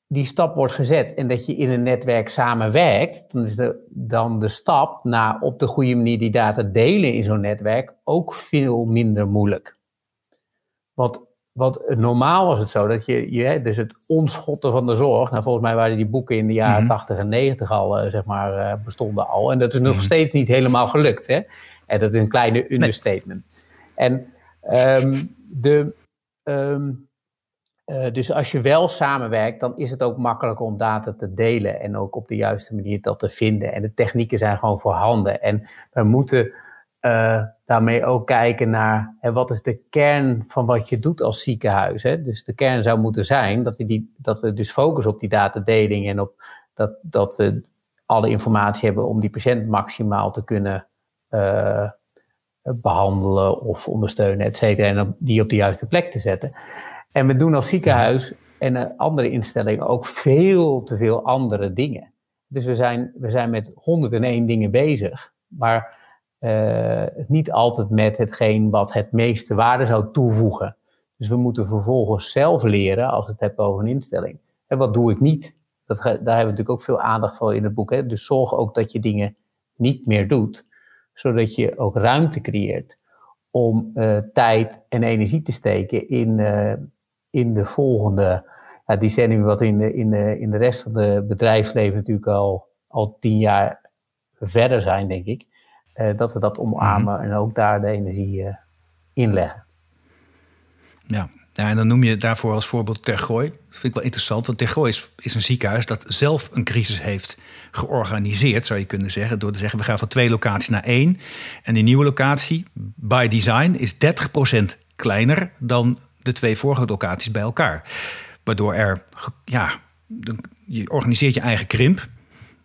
die stap wordt gezet en dat je in een netwerk samenwerkt, dan is de, dan de stap naar op de goede manier die data delen in zo'n netwerk ook veel minder moeilijk. Want wat normaal was het zo dat je, je dus het onschotten van de zorg, nou volgens mij waren die boeken in de jaren mm -hmm. 80 en 90 al, uh, zeg maar, uh, bestonden al. En dat is nog mm -hmm. steeds niet helemaal gelukt. Hè? En dat is een kleine understatement. Nee. En um, de, um, uh, dus als je wel samenwerkt, dan is het ook makkelijker om data te delen en ook op de juiste manier dat te vinden. En de technieken zijn gewoon voorhanden. En we moeten uh, daarmee ook kijken naar hè, wat is de kern van wat je doet als ziekenhuis. Hè? Dus de kern zou moeten zijn dat we, die, dat we dus focussen op die datadeling en op dat, dat we alle informatie hebben om die patiënt maximaal te kunnen uh, behandelen of ondersteunen, et cetera. En die op de juiste plek te zetten. En we doen als ziekenhuis en andere instellingen ook veel te veel andere dingen. Dus we zijn, we zijn met 101 dingen bezig, maar uh, niet altijd met hetgeen wat het meeste waarde zou toevoegen. Dus we moeten vervolgens zelf leren als het hebt over een instelling. En wat doe ik niet? Dat, daar hebben we natuurlijk ook veel aandacht voor in het boek. Hè? Dus zorg ook dat je dingen niet meer doet, zodat je ook ruimte creëert om uh, tijd en energie te steken in, uh, in de volgende ja, decennium, wat in de, in, de, in de rest van de bedrijfsleven natuurlijk al, al tien jaar verder zijn, denk ik. Uh, dat we dat omarmen en ook daar de energie uh, inleggen. Ja. ja, en dan noem je daarvoor als voorbeeld Tergooi. Dat vind ik wel interessant, want Tergooi is, is een ziekenhuis dat zelf een crisis heeft georganiseerd, zou je kunnen zeggen. Door te zeggen, we gaan van twee locaties naar één. En die nieuwe locatie, by design, is 30% kleiner dan de twee vorige locaties bij elkaar. Waardoor er ja, je organiseert je eigen krimp.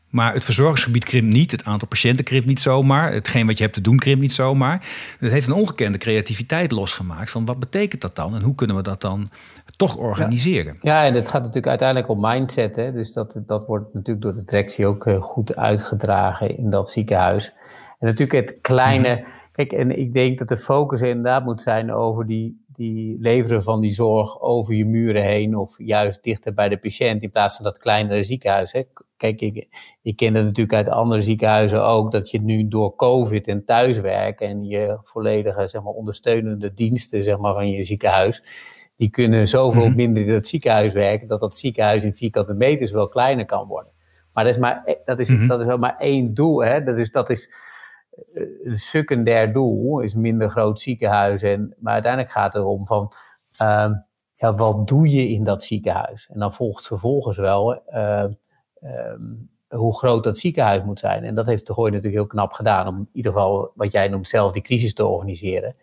Maar het verzorgingsgebied krimpt niet, het aantal patiënten krimpt niet zomaar, hetgeen wat je hebt te doen krimpt niet zomaar. Het heeft een ongekende creativiteit losgemaakt van wat betekent dat dan en hoe kunnen we dat dan toch organiseren? Ja, en het gaat natuurlijk uiteindelijk om mindset. Hè? Dus dat, dat wordt natuurlijk door de directie ook eh, goed uitgedragen in dat ziekenhuis. En natuurlijk het kleine. Mhm. Kijk, en ik denk dat de focus inderdaad moet zijn over die, die leveren van die zorg over je muren heen of juist dichter bij de patiënt in plaats van dat kleinere ziekenhuis. Hè. Kijk, ik, ik ken het natuurlijk uit andere ziekenhuizen ook, dat je nu door COVID en thuiswerken en je volledige zeg maar, ondersteunende diensten zeg maar, van je ziekenhuis, die kunnen zoveel mhm. minder in het ziekenhuis werken, dat dat ziekenhuis in vierkante meters wel kleiner kan worden. Maar dat is maar, dat is, mm dat is wel maar één doel. Hè? Dat is, dat is een secundair doel, is minder groot ziekenhuis. En, maar uiteindelijk gaat het erom van, uh, ja, wat doe je in dat ziekenhuis? En dan volgt vervolgens wel uh, hoe groot dat ziekenhuis moet zijn. En dat heeft de Gooi natuurlijk heel knap gedaan, om in ieder geval, wat jij noemt, zelf die crisis te organiseren.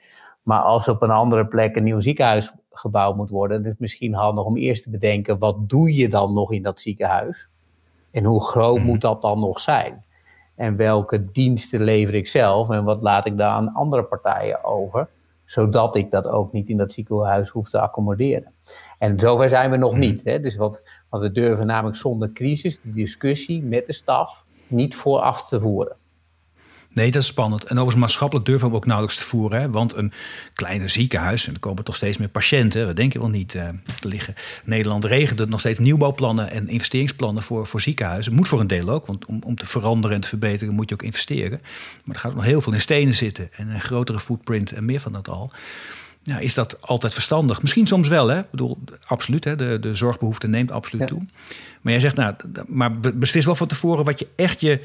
Maar als op een andere plek een nieuw ziekenhuis gebouwd moet worden, dan is het misschien handig om eerst te bedenken, wat doe je dan nog in dat ziekenhuis? En hoe groot mhm. moet dat dan nog zijn? En welke diensten lever ik zelf en wat laat ik daar aan andere partijen over, zodat ik dat ook niet in dat ziekenhuis hoef te accommoderen. En zover zijn we nog mhm. niet. Hè? Dus wat, wat we durven namelijk zonder crisis, die discussie met de staf, niet vooraf te voeren. Nee, dat is spannend. En overigens maatschappelijk durven we ook nauwelijks te voeren. Hè? Want een kleine ziekenhuis, en er komen toch steeds meer patiënten, dat denk je wel niet uh, te liggen. Nederland regelt nog steeds nieuwbouwplannen en investeringsplannen voor, voor ziekenhuizen. Moet voor een deel ook, want om, om te veranderen en te verbeteren moet je ook investeren. Maar er gaat nog heel veel in stenen zitten en een grotere footprint en meer van dat al. Ja, is dat altijd verstandig? Misschien soms wel, hè? Ik bedoel, absoluut. Hè? De, de zorgbehoefte neemt absoluut toe. Maar jij zegt, nou, maar beslis wel van tevoren wat je echt je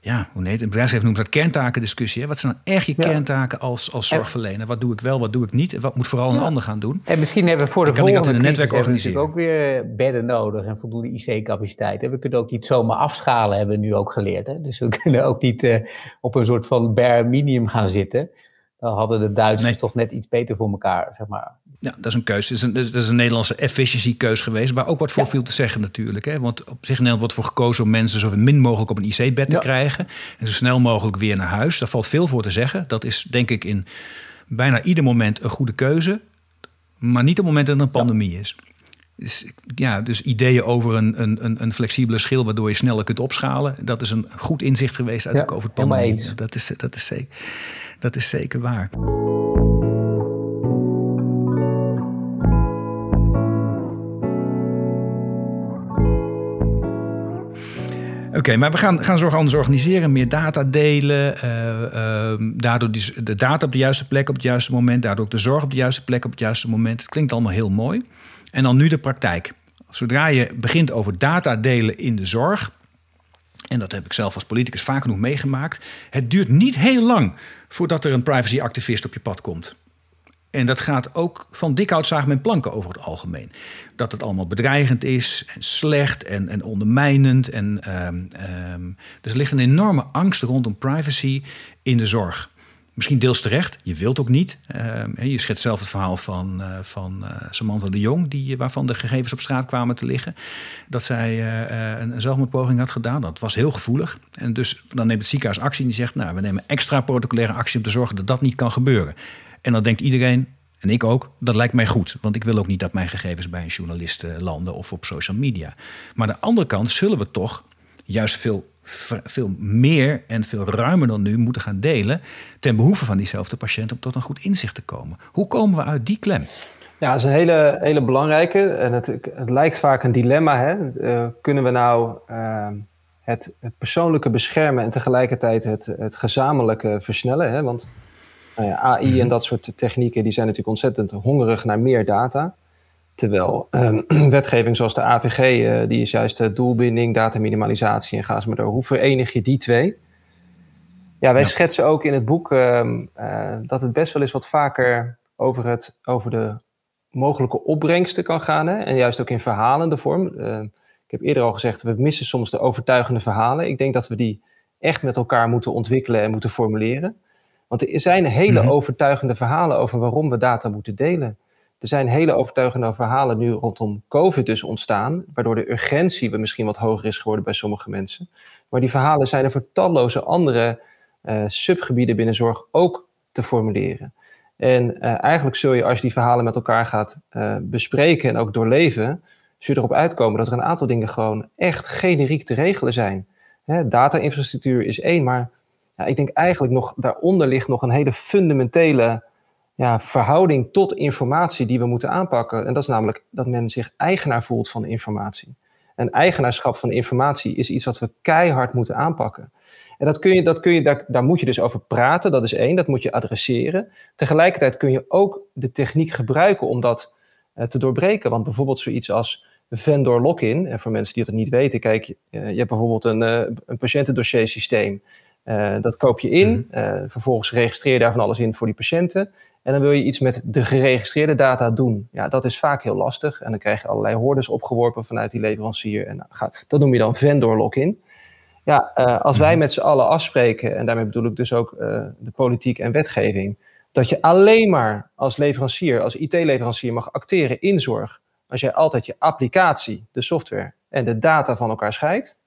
ja, hoe heet het? bedrijfsleven noemt dat kerntakendiscussie. Hè? Wat zijn dan echt je kerntaken als, als zorgverlener? Wat doe ik wel, wat doe ik niet? En wat moet vooral een ander gaan doen? En misschien hebben we voor de volgende in netwerk organiseren. ook weer bedden nodig en voldoende IC-capaciteit. We kunnen ook niet zomaar afschalen, hebben we nu ook geleerd. Hè? Dus we <laughs> kunnen ook niet uh, op een soort van bare minimum gaan zitten. Dan hadden de Duitsers toch net iets beter voor elkaar, zeg maar. Ja, dat is een keuze. Dat is een, dat is een Nederlandse efficiency-keus geweest. Waar ook wat voor viel te zeggen natuurlijk. Hè? Want op zich in Nederland wordt voor gekozen om mensen zo min mogelijk op een IC-bed te krijgen. En zo snel mogelijk weer naar huis. Daar valt veel voor te zeggen. Dat is denk ik in bijna ieder moment een goede keuze. Maar niet op het moment dat er een pandemie is. Dus, ja, dus ideeën over een, een, een flexibele schil waardoor je sneller kunt opschalen. Dat is een goed inzicht geweest uit de COVID-pandemie. Dat is, dat, is zeker, dat is zeker waar. Oké, maar we gaan, gaan zorg anders organiseren, meer data delen. Uh, daardoor de data op de juiste plek op het juiste moment. Daardoor ook de zorg op de juiste plek op het juiste moment. Het klinkt allemaal heel mooi. En dan nu de praktijk. Zodra je begint over data delen in de zorg. En dat heb ik zelf als politicus vaak genoeg meegemaakt. Het duurt niet heel lang voordat er een privacy-activist op je pad komt. En dat gaat ook van dikhout zagen met planken over het algemeen. Dat het allemaal bedreigend is en slecht en, en ondermijnend. En, um, um, dus er ligt een enorme angst rondom privacy in de zorg. Misschien deels terecht, je wilt ook niet. Um, je schetst zelf het verhaal van, uh, van uh, Samantha de Jong, die, waarvan de gegevens op straat kwamen te liggen. Dat zij uh, een, een zelfmoordpoging had gedaan. Dat was heel gevoelig. En dus dan neemt het ziekenhuis actie en die zegt: Nou, we nemen extra protocolaire actie om te zorgen dat dat niet kan gebeuren. En dan denkt iedereen, en ik ook, dat lijkt mij goed. Want ik wil ook niet dat mijn gegevens bij een journalist eh, landen of op social media. Maar aan de andere kant zullen we toch juist veel, veel meer en veel ruimer dan nu moeten gaan delen. ten behoeve van diezelfde patiënt om tot een goed inzicht te komen. Hoe komen we uit die klem? Ja, dat is een hele, hele belangrijke. En het, het lijkt vaak een dilemma. Hè? Uh, kunnen we nou uh, het, het, persoonlijke beschermen en tegelijkertijd het, het gezamenlijke versnellen? Hè? Want nou AI en mhm. dat soort technieken die zijn natuurlijk ontzettend hongerig naar meer data. Terwijl ehm, <clears throat> wetgeving zoals de AVG, uh, die is juist uh, doelbinding, dataminimalisatie en ga maar door. Hoe verenig je die twee? Ja, wij schetsen ook in het boek ehm, eh, dat het best wel eens wat vaker over, het, over de mogelijke opbrengsten kan gaan. Hè? En juist ook in verhalende vorm. Ehm, ik heb eerder al gezegd, we missen soms de overtuigende verhalen. Ik denk dat we die echt met elkaar moeten ontwikkelen en moeten formuleren. Want er zijn hele mhm. overtuigende verhalen over waarom we data moeten delen. Er zijn hele overtuigende verhalen nu rondom COVID dus ontstaan, waardoor de urgentie misschien wat hoger is geworden bij sommige mensen. Maar die verhalen zijn er voor talloze andere uh, subgebieden binnen zorg ook te formuleren. En uh, eigenlijk zul je, als je die verhalen met elkaar gaat uh, bespreken en ook doorleven, zul je erop uitkomen dat er een aantal dingen gewoon echt generiek te regelen zijn. Data-infrastructuur is één, maar ja, ik denk eigenlijk nog daaronder ligt nog een hele fundamentele ja, verhouding tot informatie die we moeten aanpakken. En dat is namelijk dat men zich eigenaar voelt van informatie. En eigenaarschap van informatie is iets wat we keihard moeten aanpakken. En dat kun je, dat kun je, daar, daar moet je dus over praten, dat is één, dat moet je adresseren. Tegelijkertijd kun je ook de techniek gebruiken om dat uh, te doorbreken. Want bijvoorbeeld zoiets als vendor lock-in, en voor mensen die dat niet weten, kijk, uh, je hebt bijvoorbeeld een, uh, een patiëntendossiersysteem. Uh, dat koop je in, uh, vervolgens registreer je daar van alles in voor die patiënten. En dan wil je iets met de geregistreerde data doen. Ja, dat is vaak heel lastig. En dan krijg je allerlei hordes opgeworpen vanuit die leverancier. En dat noem je dan vendor lock-in. Ja, uh, als wij mhm. met z'n allen afspreken, en daarmee bedoel ik dus ook de politiek en wetgeving, dat je alleen maar als leverancier, als IT-leverancier mag acteren in zorg, als jij altijd je applicatie, de software en de data van elkaar scheidt,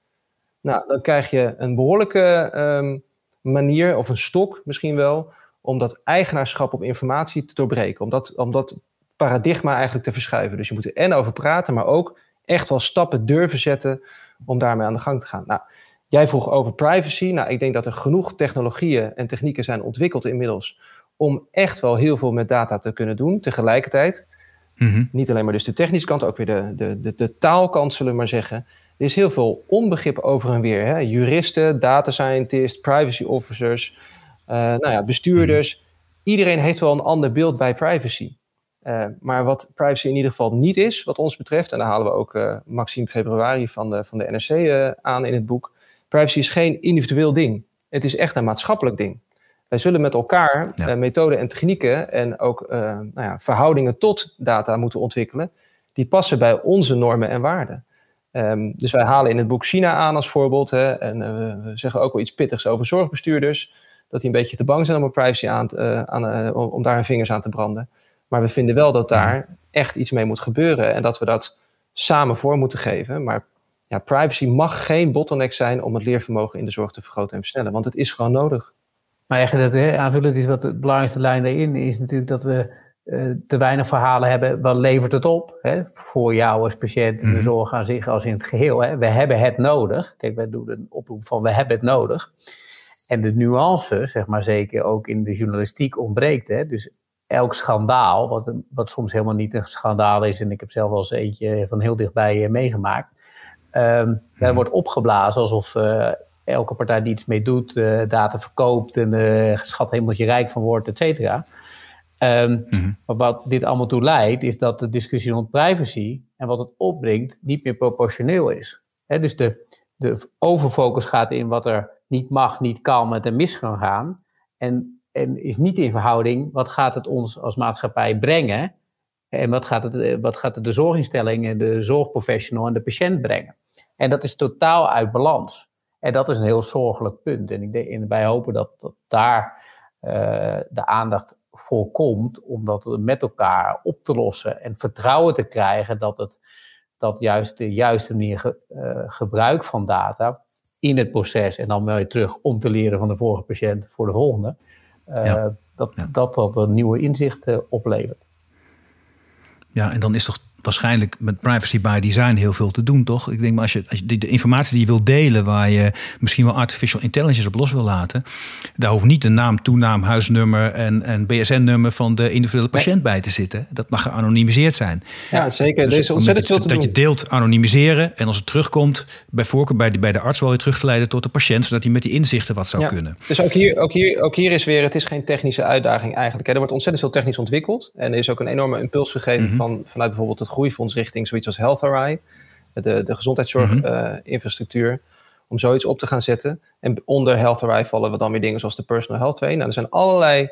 nou, dan krijg je een behoorlijke um, manier, of een stok misschien wel, om dat eigenaarschap op informatie te doorbreken. Om dat, om dat paradigma eigenlijk te verschuiven. Dus je moet er en over praten, maar ook echt wel stappen durven zetten om daarmee aan de gang te gaan. Nou, jij vroeg over privacy. Nou, ik denk dat er genoeg technologieën en technieken zijn ontwikkeld inmiddels om echt wel heel veel met data te kunnen doen. Tegelijkertijd, mm-hmm. niet alleen maar dus de technische kant, ook weer de, de, de, de taalkant, zullen we maar zeggen. Er is heel veel onbegrip over en weer. Hè? Juristen, data scientists, privacy officers, uh, nou ja, bestuurders. Mhm. Iedereen heeft wel een ander beeld bij privacy. Uh, maar wat privacy in ieder geval niet is, wat ons betreft, en daar halen we ook uh, Maxime Februari van de, van de NRC aan in het boek. Privacy is geen individueel ding. Het is echt een maatschappelijk ding. Wij zullen met elkaar ja. methoden en technieken en ook nou ja, verhoudingen tot data moeten ontwikkelen. Die passen bij onze normen en waarden. Um, dus wij halen in het boek China aan als voorbeeld. Hè, en uh, we zeggen ook wel iets pittigs over zorgbestuurders. Dat die een beetje te bang zijn om op privacy aan, aan uh, om daar hun vingers aan te branden. Maar we vinden wel dat daar echt iets mee moet gebeuren. En dat we dat samen voor moeten geven. Maar ja, privacy mag geen bottleneck zijn om het leervermogen in de zorg te vergroten en versnellen. Want het is gewoon nodig. Maar eigenlijk aanvullend is wat de belangrijkste lijn daarin is natuurlijk dat we te weinig verhalen hebben, wat levert het op hè, voor jou als patiënt, de mhm. zorg aan zich als in het geheel. Hè. We hebben het nodig. Kijk, wij doen een oproep van we hebben het nodig. En de nuance, zeg maar zeker ook in de journalistiek, ontbreekt. Hè. Dus elk schandaal, wat, wat soms helemaal niet een schandaal is, en ik heb zelf wel eens eentje van heel dichtbij uh, meegemaakt, um, wordt opgeblazen alsof uh, elke partij die iets mee doet, data verkoopt en uh, schat hemeltje rijk van wordt, et cetera. Um, mm-hmm. Maar wat dit allemaal toe leidt, is dat de discussie rond privacy en wat het opbrengt niet meer proportioneel is. He, dus de, de overfocus gaat in wat er niet mag, niet kan, met een mis kan gaan. En, en is niet in verhouding, wat gaat het ons als maatschappij brengen? En wat gaat het, wat gaat het de zorginstelling en de zorgprofessional en de patiënt brengen? En dat is totaal uit balans. En dat is een heel zorgelijk punt. En, ik denk, en wij hopen dat, dat daar uh, de aandacht voorkomt om dat met elkaar op te lossen en vertrouwen te krijgen dat het dat juist de juiste manier ge, uh, gebruik van data in het proces en dan weer terug om te leren van de vorige patiënt voor de volgende, uh, ja. Dat, ja. dat dat een nieuwe inzichten oplevert. Ja, en dan is toch waarschijnlijk met privacy by design heel veel te doen, toch? Ik denk, maar als je, als je de, informatie die je wilt delen, waar je misschien wel artificial intelligence op los wil laten, daar hoeft niet de naam, toenaam, huisnummer en, en BSN-nummer van de individuele patiënt bij te zitten. Dat mag geanonimiseerd zijn. Ja, zeker. Dus er is ontzettend veel te dat je deelt anonimiseren en als het terugkomt, bij voorkeur bij de, bij de arts wel weer terugleiden tot de patiënt, zodat hij met die inzichten wat zou ja. kunnen. Dus ook hier, ook, hier, ook hier is weer, het is geen technische uitdaging eigenlijk. Er wordt ontzettend veel technisch ontwikkeld en er is ook een enorme impuls gegeven mm-hmm. van, vanuit bijvoorbeeld het groeifonds richting zoiets als Health Array, de, de gezondheidszorginfrastructuur, mm -hmm. om zoiets op te gaan zetten. En onder Health Array vallen we dan weer dingen zoals de Personal Health 2. Nou, er zijn allerlei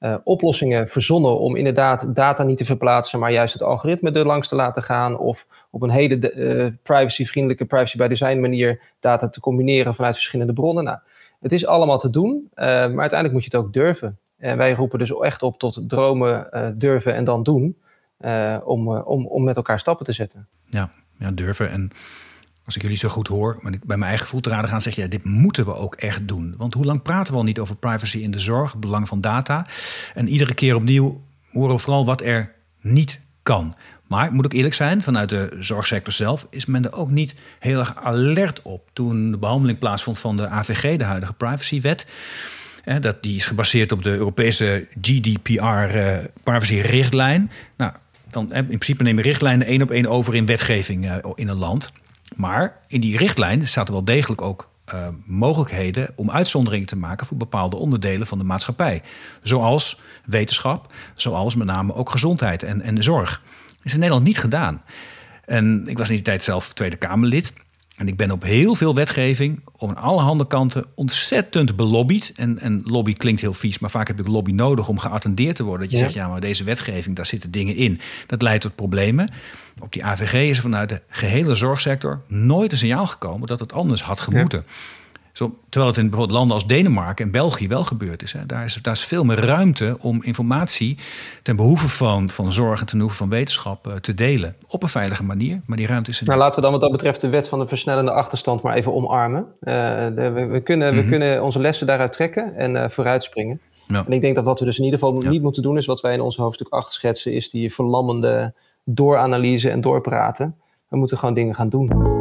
uh, oplossingen verzonnen om inderdaad data niet te verplaatsen, maar juist het algoritme er langs te laten gaan. Of op een hele uh, privacyvriendelijke, privacy by design manier data te combineren vanuit verschillende bronnen. Nou, het is allemaal te doen, uh, maar uiteindelijk moet je het ook durven. En wij roepen dus echt op tot dromen, durven en dan doen. Om, om, om met elkaar stappen te zetten. Ja, ja durven. En als ik jullie zo goed hoor, maar ik bij mijn eigen gevoel te raden gaan, zeg je, ja, dit moeten we ook echt doen. Want hoe lang praten we al niet over privacy in de zorg, het belang van data? En iedere keer opnieuw horen we vooral wat er niet kan. Maar ik moet ook eerlijk zijn, vanuit de zorgsector zelf is men er ook niet heel erg alert op. Toen de behandeling plaatsvond van de AVG, de huidige privacywet. dat, die is gebaseerd op de Europese GDPR uh, privacy-richtlijn. Nou, dan in principe nemen richtlijnen één op één over in wetgeving uh, in een land. Maar in die richtlijn zaten wel degelijk ook uh, mogelijkheden om uitzonderingen te maken voor bepaalde onderdelen van de maatschappij. Zoals wetenschap, zoals met name ook gezondheid en, en zorg. Dat is in Nederland niet gedaan. En ik was in die tijd zelf Tweede Kamerlid. En ik ben op heel veel wetgeving, op allerhande kanten, ontzettend belobbyd. En, en lobby klinkt heel vies, maar vaak heb ik lobby nodig om geattendeerd te worden. Dat je zegt, ja, maar deze wetgeving, daar zitten dingen in. Dat leidt tot problemen. Op die AVG is er vanuit de gehele zorgsector nooit een signaal gekomen dat het anders had gemoeten. Zo, terwijl het in bijvoorbeeld landen als Denemarken en België wel gebeurd is. Hè. Daar, is daar is veel meer ruimte om informatie ten behoeve van, van zorg en ten behoeve van wetenschap uh, te delen. Op een veilige manier, maar die ruimte is er Nou, laten we dan wat dat betreft de wet van de versnellende achterstand maar even omarmen. Uh, de, we, we, kunnen, we mhm. kunnen onze lessen daaruit trekken en uh, vooruitspringen. Ja. En ik denk dat wat we dus in ieder geval ja. niet moeten doen, is wat wij in ons hoofdstuk 8 schetsen, is die verlammende dooranalyse en doorpraten. We moeten gewoon dingen gaan doen.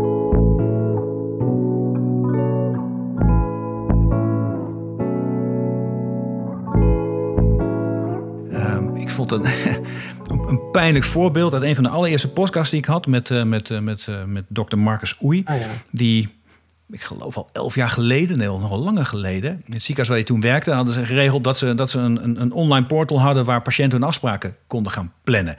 Een, <laughs> een pijnlijk voorbeeld uit een van de allereerste podcasts die ik had met, uh, met, uh, met, uh, met dokter Marcus Oei. Ah, ja. Die, ik geloof al elf jaar geleden, nee, nog wel langer geleden, in het ziekenhuis waar hij toen werkte, hadden ze geregeld dat ze, dat ze een, een, een online portal hadden waar patiënten hun afspraken konden gaan plannen.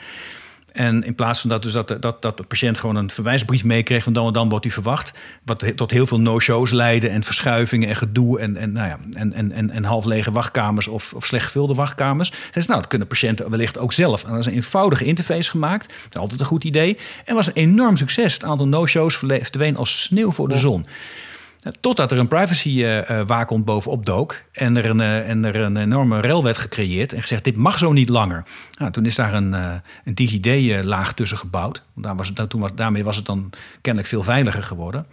En in plaats van dat, dus dat, dat, dat de patiënt gewoon een verwijsbrief meekreeg van dan en dan wordt hij verwacht. Wat tot heel veel no-shows leidde en verschuivingen en gedoe en, en, nou ja, en, en, en, en half lege wachtkamers of, of slecht gevulde wachtkamers. Zei nou, dat kunnen patiënten wellicht ook zelf. En dat is een eenvoudige interface gemaakt. Dat is altijd een goed idee. En was een enorm succes. Het aantal no-shows verdween als sneeuw voor de zon. Totdat er een privacy-waakhond uh, bovenop dook en er, een, uh, en er een enorme rel werd gecreëerd en gezegd: dit mag zo niet langer. Nou, toen is daar een, een DigiD-laag tussen gebouwd. Daar was het, toen was, daarmee was het dan kennelijk veel veiliger geworden.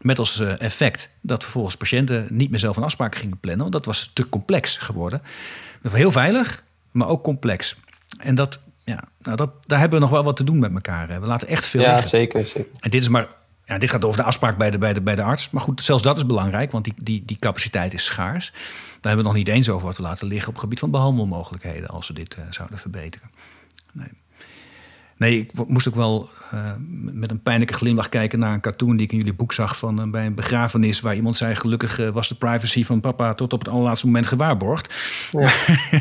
Met als effect dat vervolgens patiënten niet meer zelf een afspraak gingen plannen, want dat was te complex geworden. Heel veilig, maar ook complex. En dat, ja, nou dat, daar hebben we nog wel wat te doen met elkaar. We laten echt veel. Ja, zeker, zeker. En dit is maar dit gaat over de afspraak bij de, bij, de, bij de arts. Maar goed, zelfs dat is belangrijk, want die, die, die capaciteit is schaars. Daar hebben we nog niet eens over wat te laten liggen op gebied van behandelmogelijkheden als we dit uh, zouden verbeteren. Nee. Nee, ik moest ook wel uh, met een pijnlijke glimlach kijken naar een cartoon die ik in jullie boek zag van uh, bij een begrafenis waar iemand zei gelukkig uh, was de privacy van papa tot op het allerlaatste moment gewaarborgd. Ja.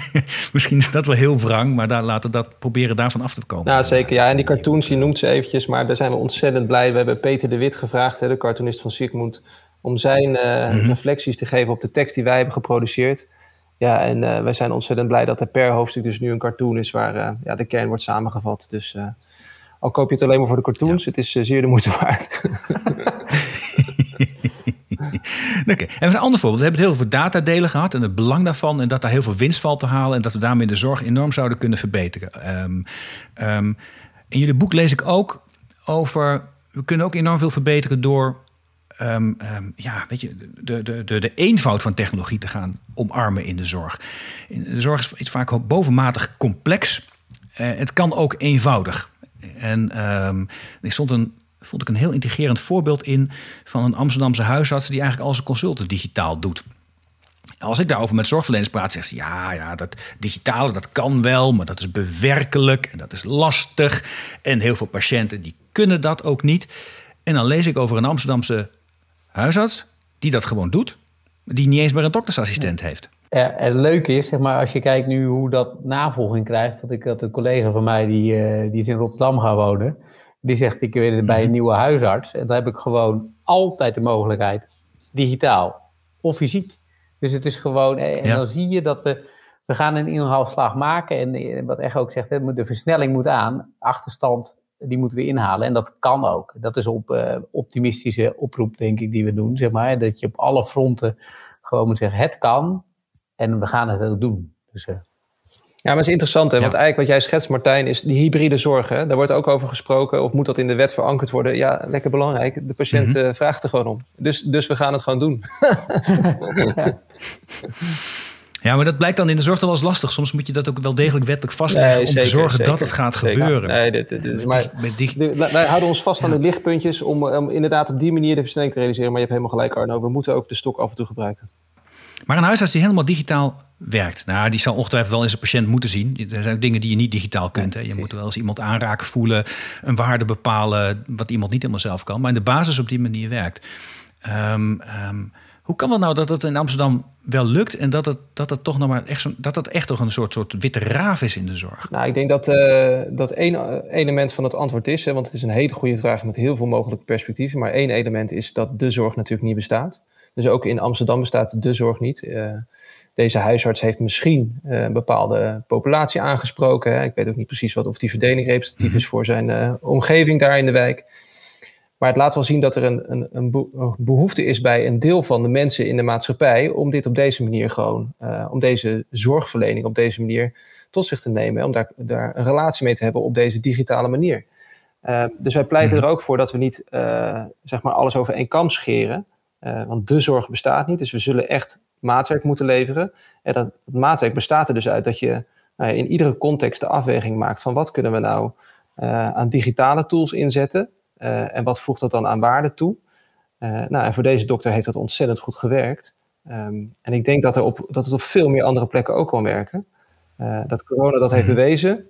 <laughs> Misschien is dat wel heel wrang, maar daar laten dat proberen daarvan af te komen. Ja, zeker. Ja, en die cartoons, je noemt ze eventjes, maar daar zijn we ontzettend blij. We hebben Peter de Wit gevraagd, hè, de cartoonist van Sigmund, om zijn mm-hmm. reflecties te geven op de tekst die wij hebben geproduceerd. Ja, en uh, wij zijn ontzettend blij dat er per hoofdstuk dus nu een cartoon is waar uh, ja, de kern wordt samengevat. Dus uh, al koop je het alleen maar voor de cartoons, ja. het is zeer de moeite waard. <laughs> <laughs> Oké, okay. en een ander voorbeeld. We hebben het heel veel datadelen gehad en het belang daarvan. En dat daar heel veel winst valt te halen. En dat we daarmee de zorg enorm zouden kunnen verbeteren. Um, um, in jullie boek lees ik ook over. We kunnen ook enorm veel verbeteren door um, um, ja, weet je, de, de, de, de eenvoud van technologie te gaan omarmen in de zorg. De zorg is, vaak bovenmatig complex. Uh, het kan ook eenvoudig. En um, stond een, vond ik een heel integrerend voorbeeld in van een Amsterdamse huisarts die eigenlijk al zijn consulten digitaal doet. Als ik daarover met zorgverleners praat, zeggen ze ja, ja, dat digitale dat kan wel, maar dat is bewerkelijk en dat is lastig. En heel veel patiënten die kunnen dat ook niet. En dan lees ik over een Amsterdamse huisarts die dat gewoon doet, die niet eens meer een doktersassistent heeft. Ja, het leuke is, zeg maar, als je kijkt nu hoe dat navolging krijgt, dat ik had een collega van mij die, uh, die is in Rotterdam gaan wonen, die zegt ik ben bij een mhm. nieuwe huisarts en dan heb ik gewoon altijd de mogelijkheid, digitaal of fysiek. Dus het is gewoon, eh, en dan zie je dat we, we gaan een inhaalslag maken en eh, wat Echo ook zegt, de versnelling moet aan, achterstand die moeten we inhalen. En dat kan ook. Dat is op uh, optimistische oproep, denk ik, die we doen. Zeg maar, dat je op alle fronten gewoon moet zeggen, het kan en we gaan het ook doen. Dus, uh. ja, maar het is interessant, hè? want eigenlijk wat jij schetst, Martijn, is die hybride zorg. Hè? Daar wordt ook over gesproken, of moet dat in de wet verankerd worden? Ja, lekker belangrijk. De patiënt mhm. vraagt er gewoon om. Dus, dus we gaan het gewoon doen. <laughs> <laughs> ja. Ja, maar dat blijkt dan in de zorg dan wel eens lastig. Soms moet je dat ook wel degelijk wettelijk vastleggen om te zorgen dat het gaat gebeuren. Nee, dit, dit, dit, maar wij houden ons vast aan de lichtpuntjes om, om, inderdaad op die manier de versnelling te realiseren. Maar je hebt helemaal gelijk, Arno. We moeten ook de stok af en toe gebruiken. Maar een huisarts die helemaal digitaal werkt, nou, die zal ongetwijfeld wel in zijn patiënt moeten zien. Er zijn dingen die je niet digitaal kunt. Hè. Je moet wel eens iemand aanraken, voelen, een waarde bepalen, wat iemand niet helemaal zelf kan. Maar in de basis op die manier werkt. Um, hoe kan het nou dat het in Amsterdam wel lukt en dat het, dat het toch nog maar echt, zo, dat het echt toch een soort, soort witte raaf is in de zorg? Nou, ik denk dat uh, dat één eh, element van het antwoord is, hè, want het is een hele goede vraag met heel veel mogelijke perspectieven. Maar één element is dat de zorg natuurlijk niet bestaat. Dus ook in Amsterdam bestaat de zorg niet. Uh, deze huisarts heeft misschien een bepaalde populatie aangesproken. Hè. Ik weet ook niet precies wat of die verdeling representatief mhm. is voor zijn omgeving daar in de wijk. Maar het laat wel zien dat er een, een, een, behoefte is bij een deel van de mensen in de maatschappij om dit op deze manier gewoon, uh, om deze zorgverlening op deze manier tot zich te nemen. Om daar, daar een relatie mee te hebben op deze digitale manier. Uh, dus wij pleiten mhm. er ook voor dat we niet uh, zeg maar alles over één kam scheren. want de zorg bestaat niet. Dus we zullen echt maatwerk moeten leveren. En dat, dat maatwerk bestaat er dus uit dat je in iedere context de afweging maakt van wat kunnen we nou aan digitale tools inzetten. Uh, en wat voegt dat dan aan waarde toe? Uh, nou, en voor deze dokter heeft dat ontzettend goed gewerkt. Um, en ik denk dat, er op, dat het op veel meer andere plekken ook kan werken. Uh, dat corona dat heeft mhm. bewezen.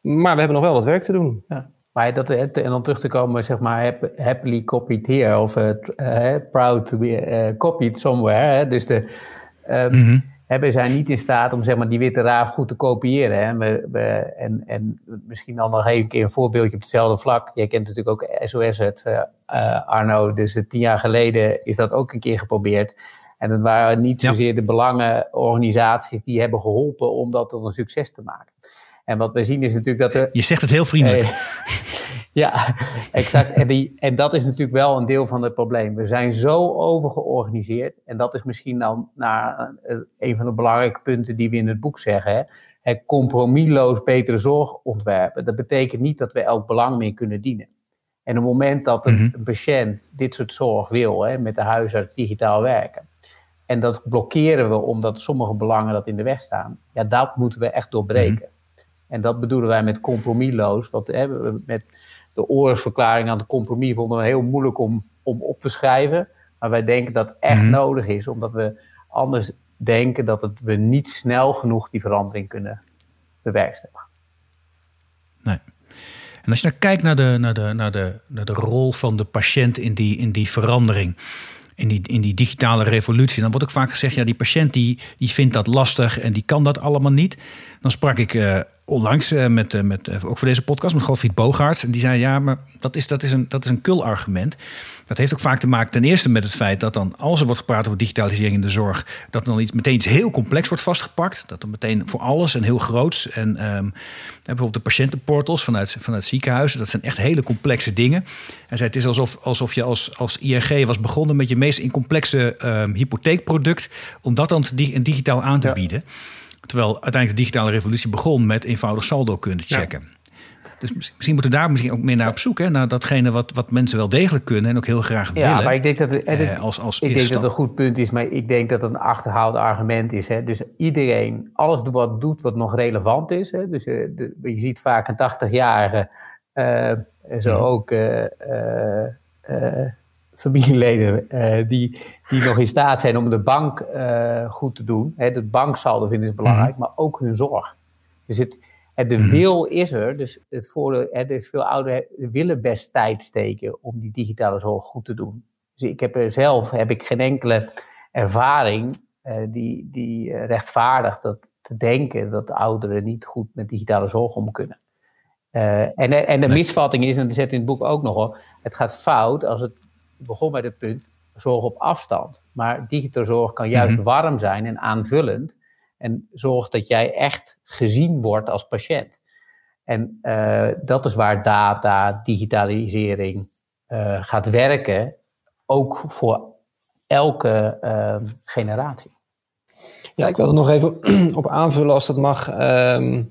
Maar we hebben nog wel wat werk te doen. Ja. Maar dat, en dan terug te komen, zeg maar, happily copied here of proud to be copied somewhere. Dus de, um, mm -hmm we zijn niet in staat om zeg maar, die witte raaf goed te kopiëren. Hè. We, we, en, en misschien dan nog even een keer een voorbeeldje op hetzelfde vlak. Jij kent natuurlijk ook SOS, het, uh, Arno. Dus tien jaar geleden is dat ook een keer geprobeerd. En het waren niet zozeer de belangenorganisaties die hebben geholpen om dat tot een succes te maken. En wat we zien is natuurlijk dat er. Je zegt het heel vriendelijk. <laughs> Ja, <laughs> exact. En, die, en dat is natuurlijk wel een deel van het probleem. We zijn zo overgeorganiseerd. En dat is misschien dan naar eh, een van de belangrijke punten die we in het boek zeggen. Hè? Het compromisloos betere zorg ontwerpen. Dat betekent niet dat we elk belang meer kunnen dienen. En op het moment dat een, mhm. patiënt dit soort zorg wil, hè, met de huisarts digitaal werken. En dat blokkeren we omdat sommige belangen dat in de weg staan. Ja, dat moeten we echt doorbreken. Mhm. En dat bedoelen wij met compromisloos. Wat, hè, met, de oorlogsverklaring aan het compromis vonden we heel moeilijk om, om op te schrijven. Maar wij denken dat het echt mhm. nodig is, omdat we anders denken dat het, we niet snel genoeg die verandering kunnen bewerkstelligen. Nee. En als je nou kijkt naar de, naar de, naar de, naar de rol van de patiënt in die, in die verandering in die, in die digitale revolutie. Dan wordt ook vaak gezegd, ja, die patiënt die, die vindt dat lastig en die kan dat allemaal niet. Dan sprak ik uh, onlangs uh, met, uh, met ook voor deze podcast met Godfried Bogaerts. En die zei, ja, maar dat is, dat is een, dat is een kul argument. Dat heeft ook vaak te maken ten eerste met het feit dat dan, als er wordt gepraat over digitalisering in de zorg, dat dan iets, meteen iets heel complex wordt vastgepakt. Dat dan meteen voor alles en heel groots. En um, bijvoorbeeld de patiëntenportals vanuit, vanuit ziekenhuizen, dat zijn echt hele complexe dingen. En zei, het is alsof, alsof je als, als ING was begonnen met je meest incomplexe um, hypotheekproduct, om dat dan digitaal aan te bieden. Terwijl uiteindelijk de digitale revolutie begon met eenvoudig saldo kunnen checken. Dus misschien moeten we daar misschien ook meer naar op zoek. Hè? Naar datgene wat, wat mensen wel degelijk kunnen en ook heel graag willen. Ja, maar ik denk dat het, eh, als, als ik denk dat het een goed punt is, maar ik denk dat het een achterhaald argument is. Hè? Dus iedereen, alles wat doet wat nog relevant is. Hè? Dus uh, de, je ziet vaak een 80-jarige, uh, zo ook familieleden die, die nog in staat zijn om de bank goed te doen. Hè? De banksaldo vinden ze belangrijk, mhm. maar ook hun zorg. Dus het, de mhm. wil is er, dus het voor er is veel ouderen willen best tijd steken om die digitale zorg goed te doen. Dus ik heb er zelf heb ik geen enkele ervaring uh, die, die rechtvaardigt dat te denken dat ouderen niet goed met digitale zorg om kunnen. Uh, en, en de misvatting is, en dat zet in het boek ook nog hoor, het gaat fout als het begon bij het punt zorg op afstand. Maar digitale zorg kan juist mhm. warm zijn en aanvullend. En zorg dat jij echt gezien wordt als patiënt. En uh, dat is waar data, digitalisering uh, gaat werken, ook voor elke uh, generatie. Ja, ik wil er nog even <clears throat> op aanvullen als dat mag. Ehm,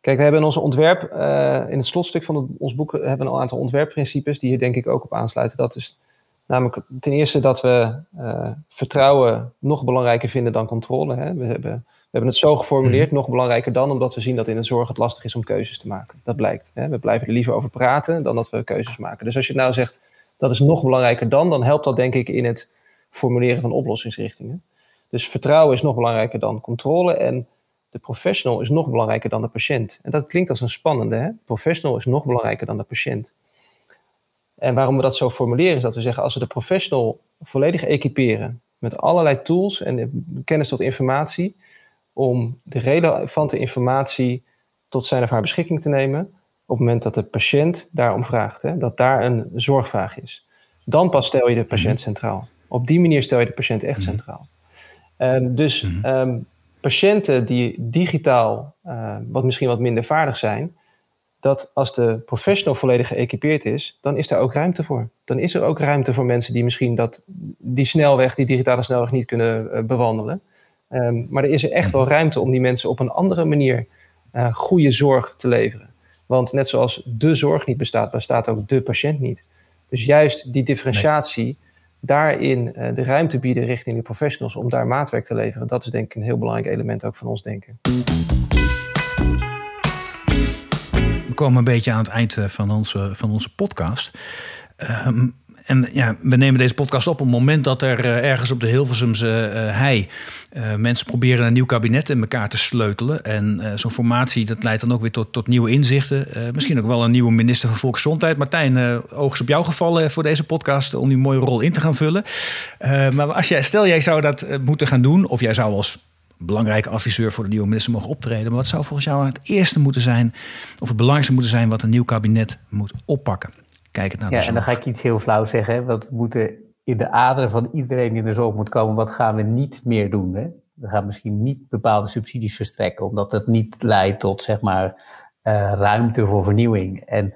kijk, we hebben in ons ontwerp, uh, in het slotstuk van ons boek, hebben we een aantal ontwerpprincipes die hier denk ik ook op aansluiten. Dat is namelijk ten eerste dat we uh, vertrouwen nog belangrijker vinden dan controle. Hè. We, hebben, we hebben het zo geformuleerd, mhm. nog belangrijker dan, omdat we zien dat in de zorg het lastig is om keuzes te maken. Dat blijkt. Hè. We blijven er liever over praten dan dat we keuzes maken. Dus als je nou zegt, dat is nog belangrijker dan, dan helpt dat denk ik in het formuleren van oplossingsrichtingen. Dus vertrouwen is nog belangrijker dan controle en de professional is nog belangrijker dan de patiënt. En dat klinkt als een spannende. Hè? Professional is nog belangrijker dan de patiënt. En waarom we dat zo formuleren is dat we zeggen als we de professional volledig equiperen met allerlei tools en kennis tot informatie om de relevante informatie tot zijn of haar beschikking te nemen op het moment dat de patiënt daarom vraagt, hè, dat daar een zorgvraag is. Dan pas stel je de patiënt mhm. centraal. Op die manier stel je de patiënt echt mhm. centraal. Um, dus mhm. Ehm, patiënten die digitaal uh, wat misschien wat minder vaardig zijn, dat als de professional volledig geëquipeerd is, dan is daar ook ruimte voor. Dan is er ook ruimte voor mensen die misschien dat, die snelweg, die digitale snelweg niet kunnen uh, bewandelen. Um, maar er is er echt wel ruimte om die mensen op een andere manier uh, goede zorg te leveren. Want net zoals de zorg niet bestaat, bestaat ook de patiënt niet. Dus juist die differentiatie daarin uh, de ruimte bieden richting de professionals om daar maatwerk te leveren. Dat is denk ik een heel belangrijk element ook van ons denken. We komen een beetje aan het eind eh, van onze, van onze podcast. Um, en ja, we nemen deze podcast op op het moment dat er uh, ergens op de Hilversumse uh, hei uh, mensen proberen een nieuw kabinet in elkaar te sleutelen. En zo'n formatie dat leidt dan ook weer tot, tot nieuwe inzichten. misschien ook wel een nieuwe minister van Volksgezondheid. Martijn, oogst op jou gevallen voor deze podcast om die mooie rol in te gaan vullen. maar als jij, stel jij zou dat moeten gaan doen, of jij zou als belangrijke adviseur voor de nieuwe minister mogen optreden. Maar wat zou volgens jou het eerste moeten zijn, of het belangrijkste moeten zijn wat een nieuw kabinet moet oppakken? Naar ja, en dan ga ik iets heel flauw zeggen. Want we moeten in de aderen van iedereen die in de zorg moet komen, wat gaan we niet meer doen? Hè? We gaan misschien niet bepaalde subsidies verstrekken, omdat dat niet leidt tot zeg maar uh, ruimte voor vernieuwing. En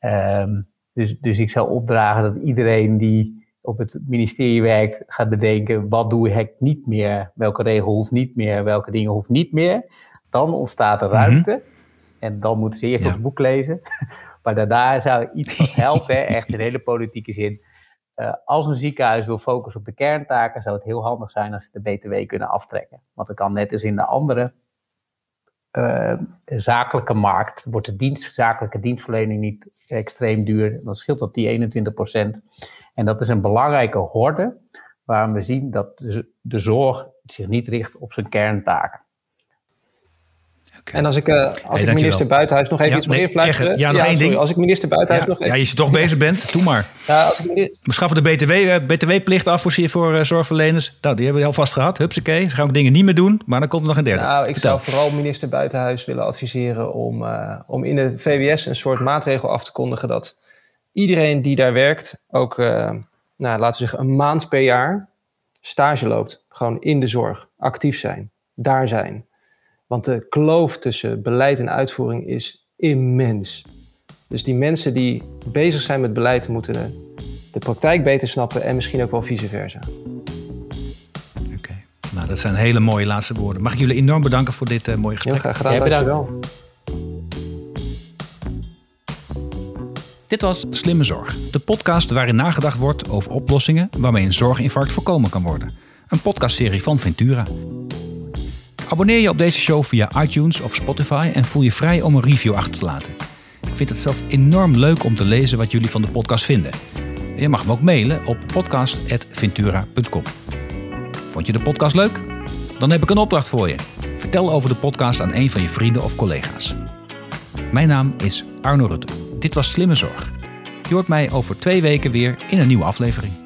uh, dus, dus ik zou opdragen dat iedereen die op het ministerie werkt, gaat bedenken wat doe ik niet meer, welke regel hoeft niet meer, welke dingen hoeft niet meer. Dan ontstaat er ruimte. Mhm. En dan moeten ze eerst ja. het boek lezen. Maar daarna zou iets wat <laughs> helpen, echt in hele politieke zin. Uh, als een ziekenhuis wil focussen op de kerntaken, zou het heel handig zijn als ze de BTW kunnen aftrekken. Want dan kan net als in de andere uh, zakelijke markt, wordt de dienst, zakelijke dienstverlening niet extreem duur. Dan scheelt dat die 21%. En dat is een belangrijke horde waarom we zien dat de zorg zich niet richt op zijn kerntaken. En als ik, uh, als ik minister Buitenhuis nog even iets meer fluisteren. Ja, nog één ding. Als ik minister Buitenhuis nog even... Ja, als je toch bezig bent, doe maar. Ja, als ik minister... We schaffen de BTW, uh, eh, BTW-plicht af voor, voor uh, zorgverleners. Nou, die hebben we al vast gehad. Hupsakee. Ze gaan ook dingen niet meer doen, maar dan komt er nog een derde. Nou, ik zou vooral minister Buitenhuis willen adviseren om, om in de VWS een soort maatregel af te kondigen dat iedereen die daar werkt ook, nou, laten we zeggen, een maand per jaar stage loopt. Gewoon in de zorg, actief zijn, daar zijn. Want de kloof tussen beleid en uitvoering is immens. Dus die mensen die bezig zijn met beleid moeten de praktijk beter snappen en misschien ook wel vice versa. Oké, nou dat zijn hele mooie laatste woorden. Mag ik jullie enorm bedanken voor dit uh, mooie gesprek. Heel graag gedaan, ja, dankjewel. Dit was Slimme Zorg, de podcast waarin nagedacht wordt over oplossingen waarmee een zorginfarct voorkomen kan worden. Een podcastserie van Ventura. Abonneer je op deze show via iTunes of Spotify en voel je vrij om een review achter te laten. Ik vind het zelf enorm leuk om te lezen wat jullie van de podcast vinden. Je mag me ook mailen op podcast.ventura.com. Vond je de podcast leuk? Dan heb ik een opdracht voor je. Vertel over de podcast aan een van je vrienden of collega's. Mijn naam is Arno Rutte. Dit was Slimme Zorg. Je hoort mij over twee weken weer in een nieuwe aflevering.